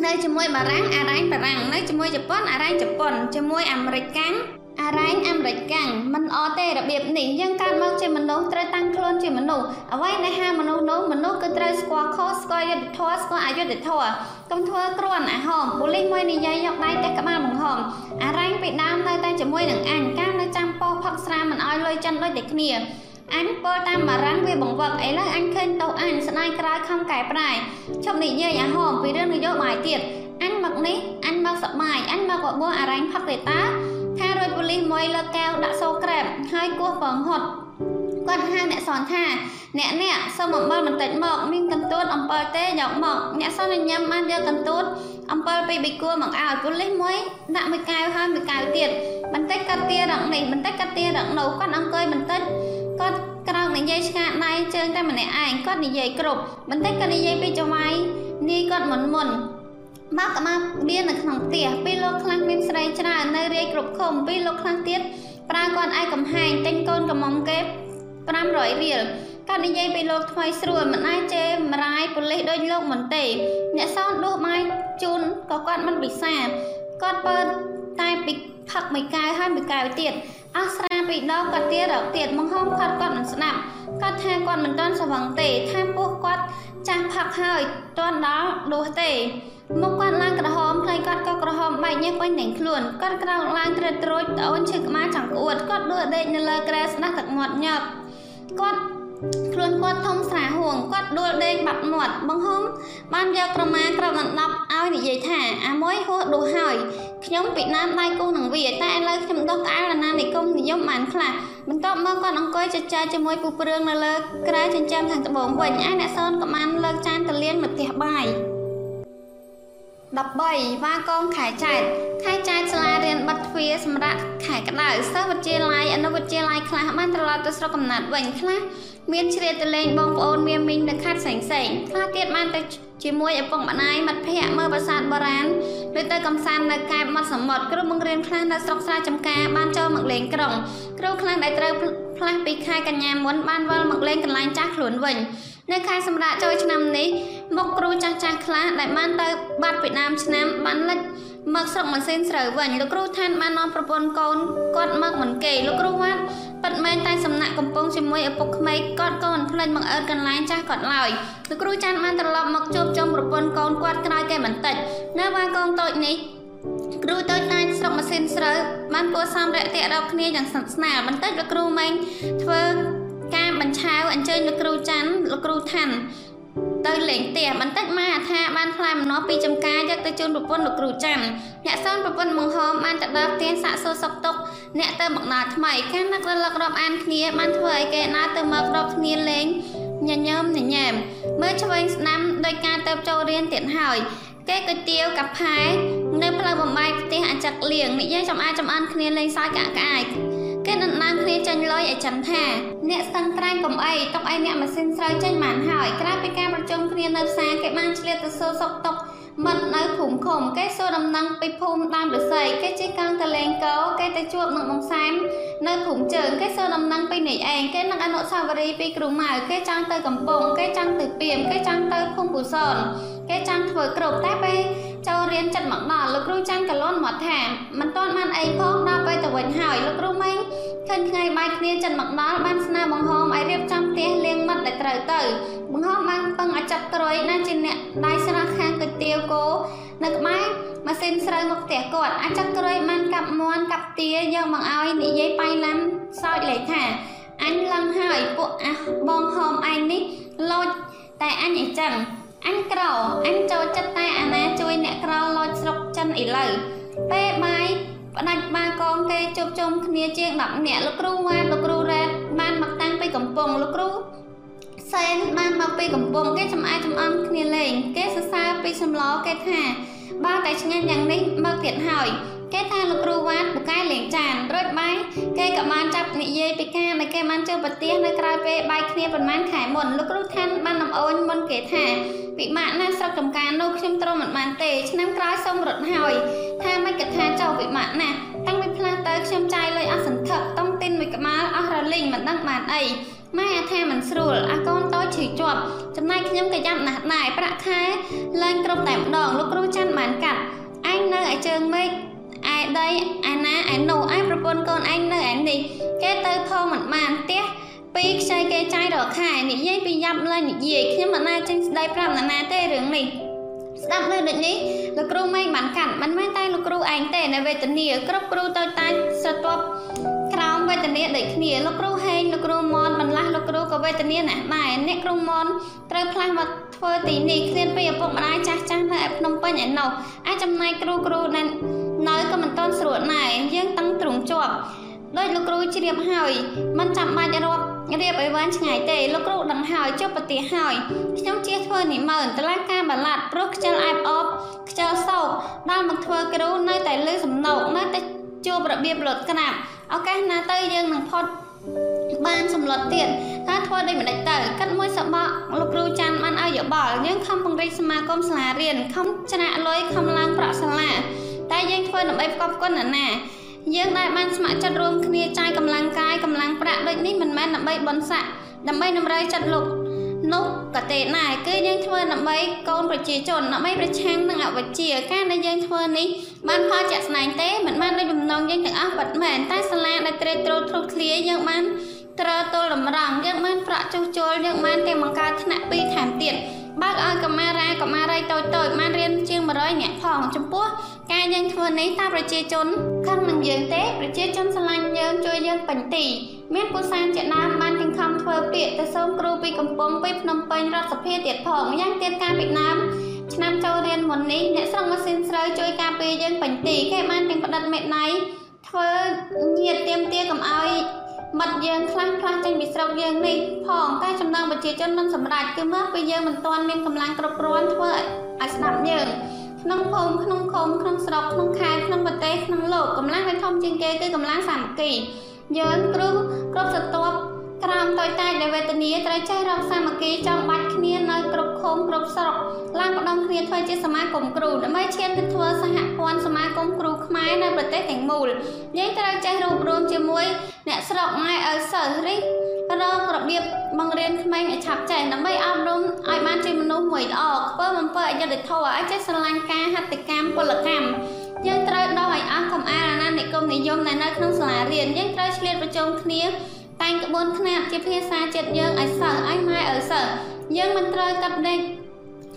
នៅជាមួយបារាំងអារ៉ែងបារាំងនៅជាមួយជប៉ុនអារ៉ែងជប៉ុនជាមួយអាមេរិកកាំង អារ៉ែងអាមេរិកកាំងមិនអទេរបៀបនេះយើងកើតមកជាមនុស្សត្រូវតាំងខ្លួនជាមនុស្សអ្វីដែលហាមនុស្សនោះមនុស្សគឺត្រូវស្គាល់ខុសស្គាល់យុត្តិធម៌ស្គាល់អយុត្តិធម៌កុំធ្វើគ្រាន់អាហមប៉ូលីសមួយនិយាយយកដៃតែក្បាលបង្ហំអារ៉ែងពីដើមនៅតែជាមួយនឹងអញកាលនៅចាំពោផឹកស្រាមិនអោយលុយចិនដូចតែគ្នាអញពលតាមបារាំងវាបង្វឹកឥឡូវអញឃើញតោអញស្ដាយក្រោយខំកែប្រែជប់និយាយអាហមពីរឿងនយោបាយទៀតអញមកនេះអញមកសបាយអញមកបបួអារ៉ែងផឹកទេតា ថារួចប៉ូលីសមួយលើកកែវដាក់សូក្រែបហើយគោះប្រងហត់គាត់ហៅអ្នកសនថាអ្នកអ្នកសុំអំបិលបន្តិចមកមានកន្ទួតអំពិលទេយកមកអ្នកសនញ៉ាំបានយកកន្ទួតអំពិលពីបិគួរមកឲ្យប៉ូលីសមួយដាក់មួយកែវហើយមួយកែវទៀតបន្តិចកាត់ទារឹកនេះបន្តិចកាត់ទារឹកនោះគាត់អង្គុយបន្តិចគាត់ក្រោកនិយាយឆ្កាដៃជើងតែម្នាក់ឯងគាត់និយាយគ្រប់បន្តិចគាត់និយាយពីចវាយនាយគាត់មុនមុន មកកមាបៀននៅក្នុងផ្ទះពេលលោកខ្លាំងមានស្រីច្រើននៅរាយគ្រប់ឃុំពេលលោកខ្លាំងទៀតប្រើគាត់ឯកំហែងទិញកូនកំមុំគេ500រៀលគាត់និយាយពីលោកថ្មីស្រួលមិនអាចជេរមរាយប៉ូលីសដូចលោកមិនទេ អ្នកសោតដួសបាយជូនក៏គាត់មិនពិសាគាត់ពើតែពីផឹកមួយកែវហើយមួយកែវទៀត អស់ស្រាពីដងគាត់ទៀតរកទៀតមកហោមគាត់គាត់មិនស្ដាប់គាត់ថាគាត់មិនទាន់ស្វឹងទេថាពោះគាត់ចាស់ផឹកហើយទាន់ដល់ដួសទេមុខគាត់ឡើងក្រហមផ្លៃគាត់ក៏ក្រហមបែកញើសពេញទាំងខ្លួនគាត់ក្រោកឡើងត្រេតត្រួយត្អូនឈឺក្បាលចង្អួតគាត់ដួលដេកនៅលើគ្រែស្ដាស់ទឹកមាត់ញើបគាត់ ខ្លួនគាត់ធំស្រាហួងគាត់ដួលដេកបាត់មាត់បង្ហុំបានយកក្រមាក្របដណ្ដប់ឲ្យនិយាយថាអាមួយហួសដួសហើយខ្ញុំពីណាមដៃគូនឹងវាតែឥឡូវខ្ញុំដុសក្អែលអាណានិគមនិយមបានខ្លះបន្ទាប់មកគាត់អង្គុយចចាជាមួយពូព្រឿងនៅលើក្រែចិញ្ចើមខាងត្បូងវិញឯអ្នកសនក៏បានលើកចានតលៀនមកផ្ទះបាយ 13វ៉ាកងខែចែកខែចែកសាលារៀនបិទទ្វារសម្រាប់ខែក្តៅសិស្សវិទ្យាល័យអនុវិទ្យាល័យខ្លះបានត្រឡប់ទៅស្រុកកំណើតវិញខ្លះមានជ្រៀតទៅលេងបងប្អូនមានមីងនៅខេត្តផ្សេងផ្សេងខ្លះទៀតបានទៅជាមួយឪពុកម្ដាយមិត្តភ័ក្តិមើលប្រាសាទបុរាណឬទៅកំសាន្តនៅកែបមាត់សមុទ្រគ្រូបង្រៀនខ្លះនៅស្រុកស្រែចំការបានចូលមកលេងក្រុងគ្រូខ្លះដែលត្រូវផ្លាស់ពីខែកញ្ញាមុនបានវិលមកលេងកន្លែងចាស់ខ្លួនវិញ នៅខែសម្រាប់ចូលឆ្នាំនេះមកគ្រូចាស់ចាស់ខ្លះដែលបានទៅបាត់ពីដើមឆ្នាំបានលិចមកស្រុកម៉ាស៊ីនស្រូវវិញលោកគ្រូឋានបាននាំប្រពន្ធកូនគាត់មកមិនគេលោកគ្រូវ៉ាត់ប៉ិតមែនតែសំណាក់កំពុងជាមួយឪពុកក្មេកគាត់ក៏មិនភ្លេចមកអើតកន្លែងចាស់គាត់ឡើយលោកគ្រូច័ន្ទបានត្រឡប់មកជួបជុំប្រពន្ធកូនគាត់ក្រោយគេបន្តិចនៅបានកងតូចនេះគ្រូតូចតាចស្រុកម៉ាស៊ីនស្រូវបានគួរសមរយៈទាក់រកគ្នាយ៉ាងស្និទ្ធស្នាលបន្តិចលោកគ្រូម៉េងធ្វើ ការបញ្ឆាវអញ្ជើញលោកគ្រូច័ន្ទលោកគ្រូថាន់ទៅលេងផ្ទះបន្តិចម៉ែអាថាបានផ្លែម្នាស់ពីចំការយកទៅជូនប្រពន្ធលោកគ្រូចាំអ្នកសនប្រពន្ធបង្ហមបានទៅដល់ផ្ទះសាកសួរសុខទុក្ខអ្នកទៅមកដល់ថ្មីការនឹករលឹករាប់អានគ្នាបានធ្វើឲ្យគេណាទៅមករាប់គ្នាលេងញញឹមញញែមមើលឆ្វេងស្ដាំដោយការទៅចូលរៀនទៀតហើយគេគុយទាវកាផែនៅផ្លូវបំបាយផ្ទះអាចឹកលៀងនិយាយចំអាចំអានគ្នាលេងសើចកាក់ក្អាយ គេដណ្ដើមគ្នាចេញលុយឲ្យចិនថាអ្នកស្ទឹងត្រែងកំអីទុកឲ្យអ្នកម៉ាស៊ីនស្រូវចេញបានហើយក្រៅពីការប្រជុំគ្នានៅផ្សារគេបានឆ្លៀតទៅសួរសុខទុក្ខមិត្តនៅភូមិឃុំគេសួរដំណឹងពីភូមិដើមរស័យគេជិះកង់ទៅលេងកោគេទៅជួបនឹងបងសែមនៅភូមិជើងគេសួរដំណឹងពីនេះឯងគេនឹងអនុស្សាវរីយ៍ពីគ្រូម៉ៅគេចង់ទៅកំពង់គេចង់ទៅពីមគេចង់ទៅភូមិពូសនគេចង់ធ្វើគ្រប់តែពេល ចូលរៀនចិត្តមកដល់លោកគ្រូចាំងកលន់មកថាមិនទាន់បានអីផងដល់ពេលទៅវិញហើយលោកគ្រូម៉េងឃើញថ្ងៃបាយគ្នាចិត្តមកដល់បានស្នើបង្ហោមឲ្យរៀបចំផ្ទះលៀងមិត្តដែលត្រូវទៅបង្ហោមបានពឹងឲ្យចាប់ក្រួយណាជាអ្នកដៃស្រះខាងគុយទាវគោនៅក្បែរម៉ាស៊ីនស្រូវមកផ្ទះគាត់អាចចាប់ក្រួយបានកាប់មន់កាប់ទាយកមកឲ្យនិយាយបៃឡាំសោចលេខថាអញឡើងហើយពួកអះបងហោមឯងនេះលោចតែអញអញ្ចឹង អញក្រអញចូលចិត្តតែអាណាជួយអ្នកក្រលោចស្រុកចិនឥឡូវពេលបាយផ្ដាច់បាកងគេជប់ជុំគ្នាជាង10នាក់លោកគ្រូវ៉ាលោកគ្រូរ៉េតបានមកតាំងពីកំពង់លោកគ្រូសែនបានមកពីកំពង់គេចំអែចំអន់គ្នាលេង គេសរសើរពីសម្លគេថាបើតែឆ្ងាញ់យ៉ាងនេះមកទៀតហើយ គេថាលោកគ្រូវ៉ាតពូកែលេងចានរួចបាយគេក៏បានចាប់និយាយពីការដែលគេបានចូលប្រទេសនៅក្រៅពេលបាយគ្នាប្រហែលខែមុនលោកគ្រូឋានបាននំអូនមុនគេថាពិបាកណាស់ស្រុកចំការនោះខ្ញុំទ្រាំមិនបានទេឆ្នាំក្រោយសូមរត់ហើយថាមិនគិតថាចោលពិបាកណាស់តាំងពីផ្លាស់ទៅខ្ញុំចាយលុយអស់សន្ធឹកតុងទីនមួយក្បាលអស់រលីងមិនដឹងបានអីម៉ែអាថាមិនស្រួលអាកូនតូចឈឺជាប់ចំណែកខ្ញុំក៏យ៉ាប់ណាស់ដែរប្រាក់ខែឡើងគ្រប់តែម្ដងលោកគ្រូច័ន្ទបានកាត់ឯងនៅឯជើងមេឃ ឯដីឯណាឯនោះឯប្រពន្ធកូនឯងនៅឯនេះគេទៅផងមិនបានផ្ទះពីខ្ចីគេចាយរកខែនិយាយពីយ៉ាប់លើនិយាយខ្ញុំមិនណាចេញស្ដីប្រាប់ណានាទេរឿងនេះស្ដាប់លើដូចនេះលោកគ្រូម៉េងបានកាត់មិនមែនតែលោកគ្រូឯងទេនៅវេទនាគ្រប់គ្រូទៅតាច់ស្រទាប់ក្រោមវេទនាដូចគ្នាលោកគ្រូហេងលោកគ្រូមនបន្លាស់លោកគ្រូក៏វេទនាណាស់ដែរអ្នកគ្រូមនត្រូវផ្លាស់មកធ្វើទីនេះឃ្លានពីឪពុកម្ដាយចាស់ចាស់នៅឯភ្នំពេញឯណោះអាចចំណាយគ្រូគ្រូនៅ នៅក៏មិនទាន់ស្រួលដែរយើងតឹងទ្រង់ជាប់ដោយលោកគ្រូជ្រាបហើយមិនចាំបាច់រាប់រៀបឲ្យវែងឆ្ងាយទេលោកគ្រូដឹងហើយចុះប្រទេសហើយខ្ញុំជាធ្វើនិមឺនតឡាការបាឡាត់ព្រោះខ្ជិលអែបអបខ្ជិលសោកដល់មកធ្វើគ្រូនៅតែលើសំណោកនៅតែជួបរបៀបលត់ក្រាបឱកាសណាទៅយើងនឹងផុតបានសម្លុតទៀតថាធ្វើដូចម្ដេចទៅកាត់មួយសបកលោកគ្រូច័ន្ទបានឲ្យយោបល់យើងខំពង្រីកសមាគមសាលារៀនខំច្រាក់លុយខំឡើងប្រាក់សាលា តែយើងធ្វើដើម្បីផ្គប់គុណណានាយើងដែលបានស្ម័គ្រចិត្តរួមគ្នាចាយកម្លាំងកាយកម្លាំងប្រាក់ដូចនេះមិនមែនដើម្បីបនស័កដើម្បីតម្រូវចិត្តលោកនោះក៏ទេដែរគឺយើងធ្វើដើម្បីកូនប្រជាជនដើម្បីប្រឆាំងនឹងអវិជ្ជាការដែលយើងធ្វើនេះបានផលជាក់ស្ដែងទេមិនបានដូចបំណងយើងទាំងអស់ពិតមែនតែសាលាដែលត្រេកត្រោលធ្លុះធ្លាយើងបាន ត្រើទល់តម្រង់យើងបានប្រាក់ចុះជុលយើងបានទាំងបង្កើតថ្នាក់ពីរថែមទៀតបើកឲ្យកមារាកមារីតូចតូចបានរៀនជាង100នាក់ផងចំពោះការយើងធ្វើនេះតើប្រជាជនខឹងនឹងយើងទេប្រជាជនស្រឡាញ់យើងជួយយើងពេញទីមានពូសានជាដើមបានទាំងខំធ្វើពាក្យទៅសូមគ្រូពីកំពង់ពីភ្នំពេញរដ្ឋសភាទៀតផងយ៉ាងទៀតការពីដើមឆ្នាំចូលរៀនមុននេះអ្នកស្រុកម៉ាស៊ីនស្រូវជួយការពារយើងពេញទីគេបានទាំងផ្ដិតមេដៃធ្វើញាតទៀមទាកុំឲ្យ មិត្តយើងខ្លះខ្លះចេញពីស្រុកយើងនេះផងតែចំណងប្រជាជនមិនសម្រេចគឺមកពីយើងមិនទាន់មានកម្លាំងគ្រប់គ្រាន់ធ្វើឲ្យស្ដាប់យើងក្នុងភូមិក្នុងឃុំក្នុងស្រុកក្នុងខេត្តក្នុងប្រទេសក្នុងលោកកម្លាំងដែលធំជាងគេគឺកម្លាំងសាមគ្គីយើងគ្រូគ្រប់ស្រទាប់ក្រោមតូចតាចដែលវេទនាត្រូវចេះរកសាមគ្គីចង់បាច់គ្នានៅគ្រប់ ឃុំគ្រប់ស្រុកឡើងបដងគ្នាធ្វើជាសមាគមគ្រូដើម្បីឈានទៅធ្វើសហព័ន្ធសមាគមគ្រូខ្មែរនៅប្រទេសទាំងមូលយើងត្រូវចេះរួបរวมជាមួយអ្នកស្រុកម៉ែឪសិស្សរិះរករបៀបបង្រៀនក្មេងឲ្យឆាប់ចេះដើម្បីអប់រំឲ្យបានជាមនុស្សមួយល្អខ្ពើមអំពើអយុត្តិធម៌ឲ្យចេះស្រឡាញ់ការហត្ថកម្មពលកម្មយើងត្រូវដោះឲ្យអស់កំអាលអាណានិគមនិយមដែលនៅក្នុងសាលារៀនយើងត្រូវឆ្លៀតប្រជុំគ្នាតែងក្បួនខ្នាតជាភាសាចិត្តយើងឲ្យសិស្សឲ្យម៉ែឪសិស្ស យើងមិនត្រូវកាត់ដេក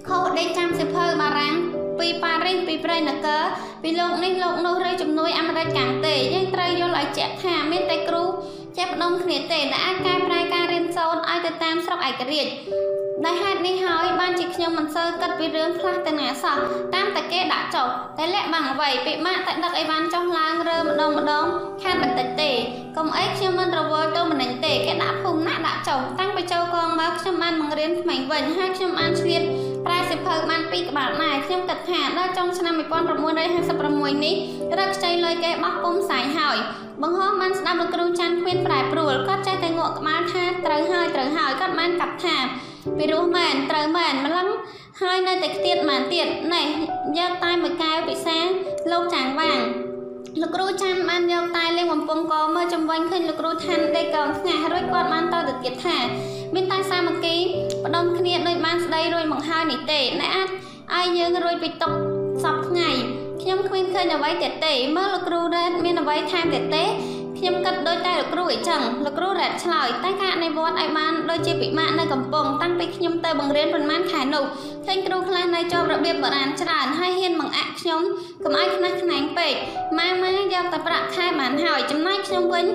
ខុសដេកចាំសិភៅបារាំងពីប៉ារីសពីប្រៃនគរពីលោកនេះលោកនោះឬជំនួយអាមេរិកកាំងទេយើងត្រូវយល់ឲ្យជាក់ថាមានតែគ្រូចេះបដុំគ្នាទេដែលអាចកែប្រែការរៀនសូត្រឲ្យទៅតាមស្រុកឯករាជ្យ ដោយហេតុនេះហើយបានជាខ្ញុំមិនសូវគិតពីរឿងខ្លះទៅណាសោះតាមតែគេដាក់ចុះតែលាក់បាំងអ្វីពិបាកតែដឹកអីវ៉ាន់ចុះឡើងរើម្ដងម្ដងខាតបន្តិចទេកុំអីខ្ញុំមិនរវល់ទៅម្នេញទេគេដាក់ភូមិណាដាក់ចុះតាំងពីចូលកងមកខ្ញុំបានបង្រៀនក្មេងវិញហើយខ្ញុំបានឆ្លៀតប្រែសិភៅបានពីក្បាលដែរខ្ញុំគិតថាដល់ចុងឆ្នាំ1956នេះរកខ្ចីលុយគេបោះពុំសាយហើយបង្ហោះបានស្ដាប់លោកគ្រូច័ន្ទគ្មានប្រែប្រួលគាត់ចេះតែងក់ក្បាលថាត្រូវហើយត្រូវហើយគាត់បានកាត់ថា ពីរោះមែនត្រូវមែនម្លឹងហើយនៅតែខ្ទៀតមែនទៀតនេះយកតែមួយកែវពិសាលោកចាងវាងលោកគ្រូច័ន្ទបានយកតែលេងបំពង់កមើលចំវិញឃើញលោកគ្រូឋានដេកកងស្ងាស់រួចគាត់បានតទៅទៀតថាមានតែសាមគ្គីបដុំគ្នាដូចបានស្ដីរួចមកហើយនេះទេអ្នកអាចឲ្យយើងរួចពីតុកសពថ្ងៃខ្ញុំគ្មានឃើញអ្វីទៀតទេមើលលោកគ្រូរ៉េតមានអ្វីថែមទៀតទេ ខ្ញុំគិតដូចតែលោកគ្រូអីចឹងលោកគ្រូរ៉ាត់ឆ្លើយតែការអនុវត្តឲ្យបានដូចជាពិបាកនៅកំពង់តាំងពីខ្ញុំទៅបង្រៀនប៉ុន្មានខែនោះឃើញគ្រូខ្លះនៅជាប់របៀបបុរាណច្រើនហើយហ៊ានបង្អាក់ខ្ញុំកុំឲ្យខ្នះខ្នែងពេកម៉ាម៉ាយកតែប្រាក់ខែបានហើយចំណែកខ្ញុំវិញ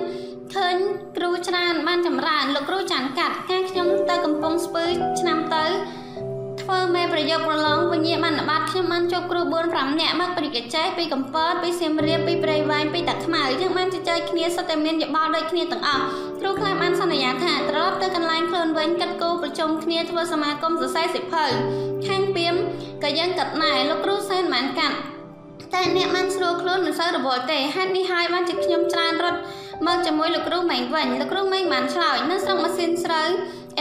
ឃើញគ្រូច្រើនបានចម្រើនលោកគ្រូចាន់កាត់ការខ្ញុំទៅកំពង់ស្ពឺឆ្នាំទៅ ធ្វើមេប្រយោគប្រឡងវិញ្ញាបានបាត់ខ្ញុំបានជួបគ្រូ4 5នាក់មកពីកចេះពីកំពតពីសៀមរាបពីព្រៃវែងពីតាខ្មៅយើងបានជជែកគ្នាសុទ្ធតែមានយោបល់ដូចគ្នាទាំងអស់គ្រូខ្លះបានសន្យាថាត្រឡប់ទៅកន្លែងខ្លួនវិញកាត់គោប្រជុំគ្នាធ្វើសមាគមសរសេរសិភៅខាងពីមក៏យើងកាត់ណែលោកគ្រូសែនបានកាត់តែអ្នកបានស្រួលខ្លួនមិនសូវរវល់ទេហេតុនេះហើយបានជាខ្ញុំច្រើនរត់ មកជាមួយលោកគ្រូម៉េងវិញលោកគ្រូម៉េងបានឆ្លើយនៅស្រុកម៉ាស៊ីនស្រូវ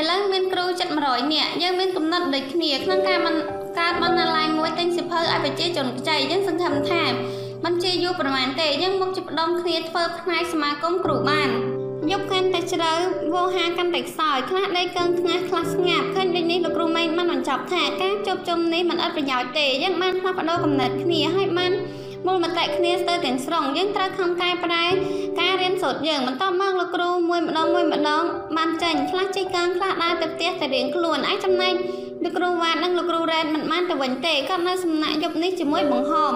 ឥឡូវមានគ្រូជិត100នាក់យើងមានកំណត់ដូចគ្នាក្នុងការមិនកើតបណ្ណាល័យមួយទិញសិភៅឲ្យប្រជាជនខ្ចីយើងសង្ឃឹមថាមិនជាយូរប្រហែលទេយើងមកជិះផ្ដុំគ្នាធ្វើផ្នែកសមាគមគ្រូបានយប់កាន់តែជ្រៅវោហាកាន់តែខ្សោយខ្លះដីកឹងថ្ងាសខ្លះស្ងាត់ឃើញដូចនេះលោកគ្រូម៉េងបានបញ្ចប់ថាការជួបជុំនេះមិនអត់ប្រយោជន៍ទេយើងបានផ្លាស់ប្ដូរកំណត់គ្នាហើយបាន មូលមតិគ្នាស្ទើរទាំងស្រុងយើងត្រូវខំកែប្រែការរៀនសូត្រយើងបន្ទាប់មកលោកគ្រូមួយម្ដងមួយម្ដងបានចេញខ្លះជិះកង់ខ្លះដើរទៅផ្ទះទៅរៀងខ្លួនឯចំណែកលោកគ្រូវ៉ាតនិងលោកគ្រូរ៉ែតមិនបានទៅវិញទេគាត់នៅសំណាក់យប់នេះជាមួយបង្ហម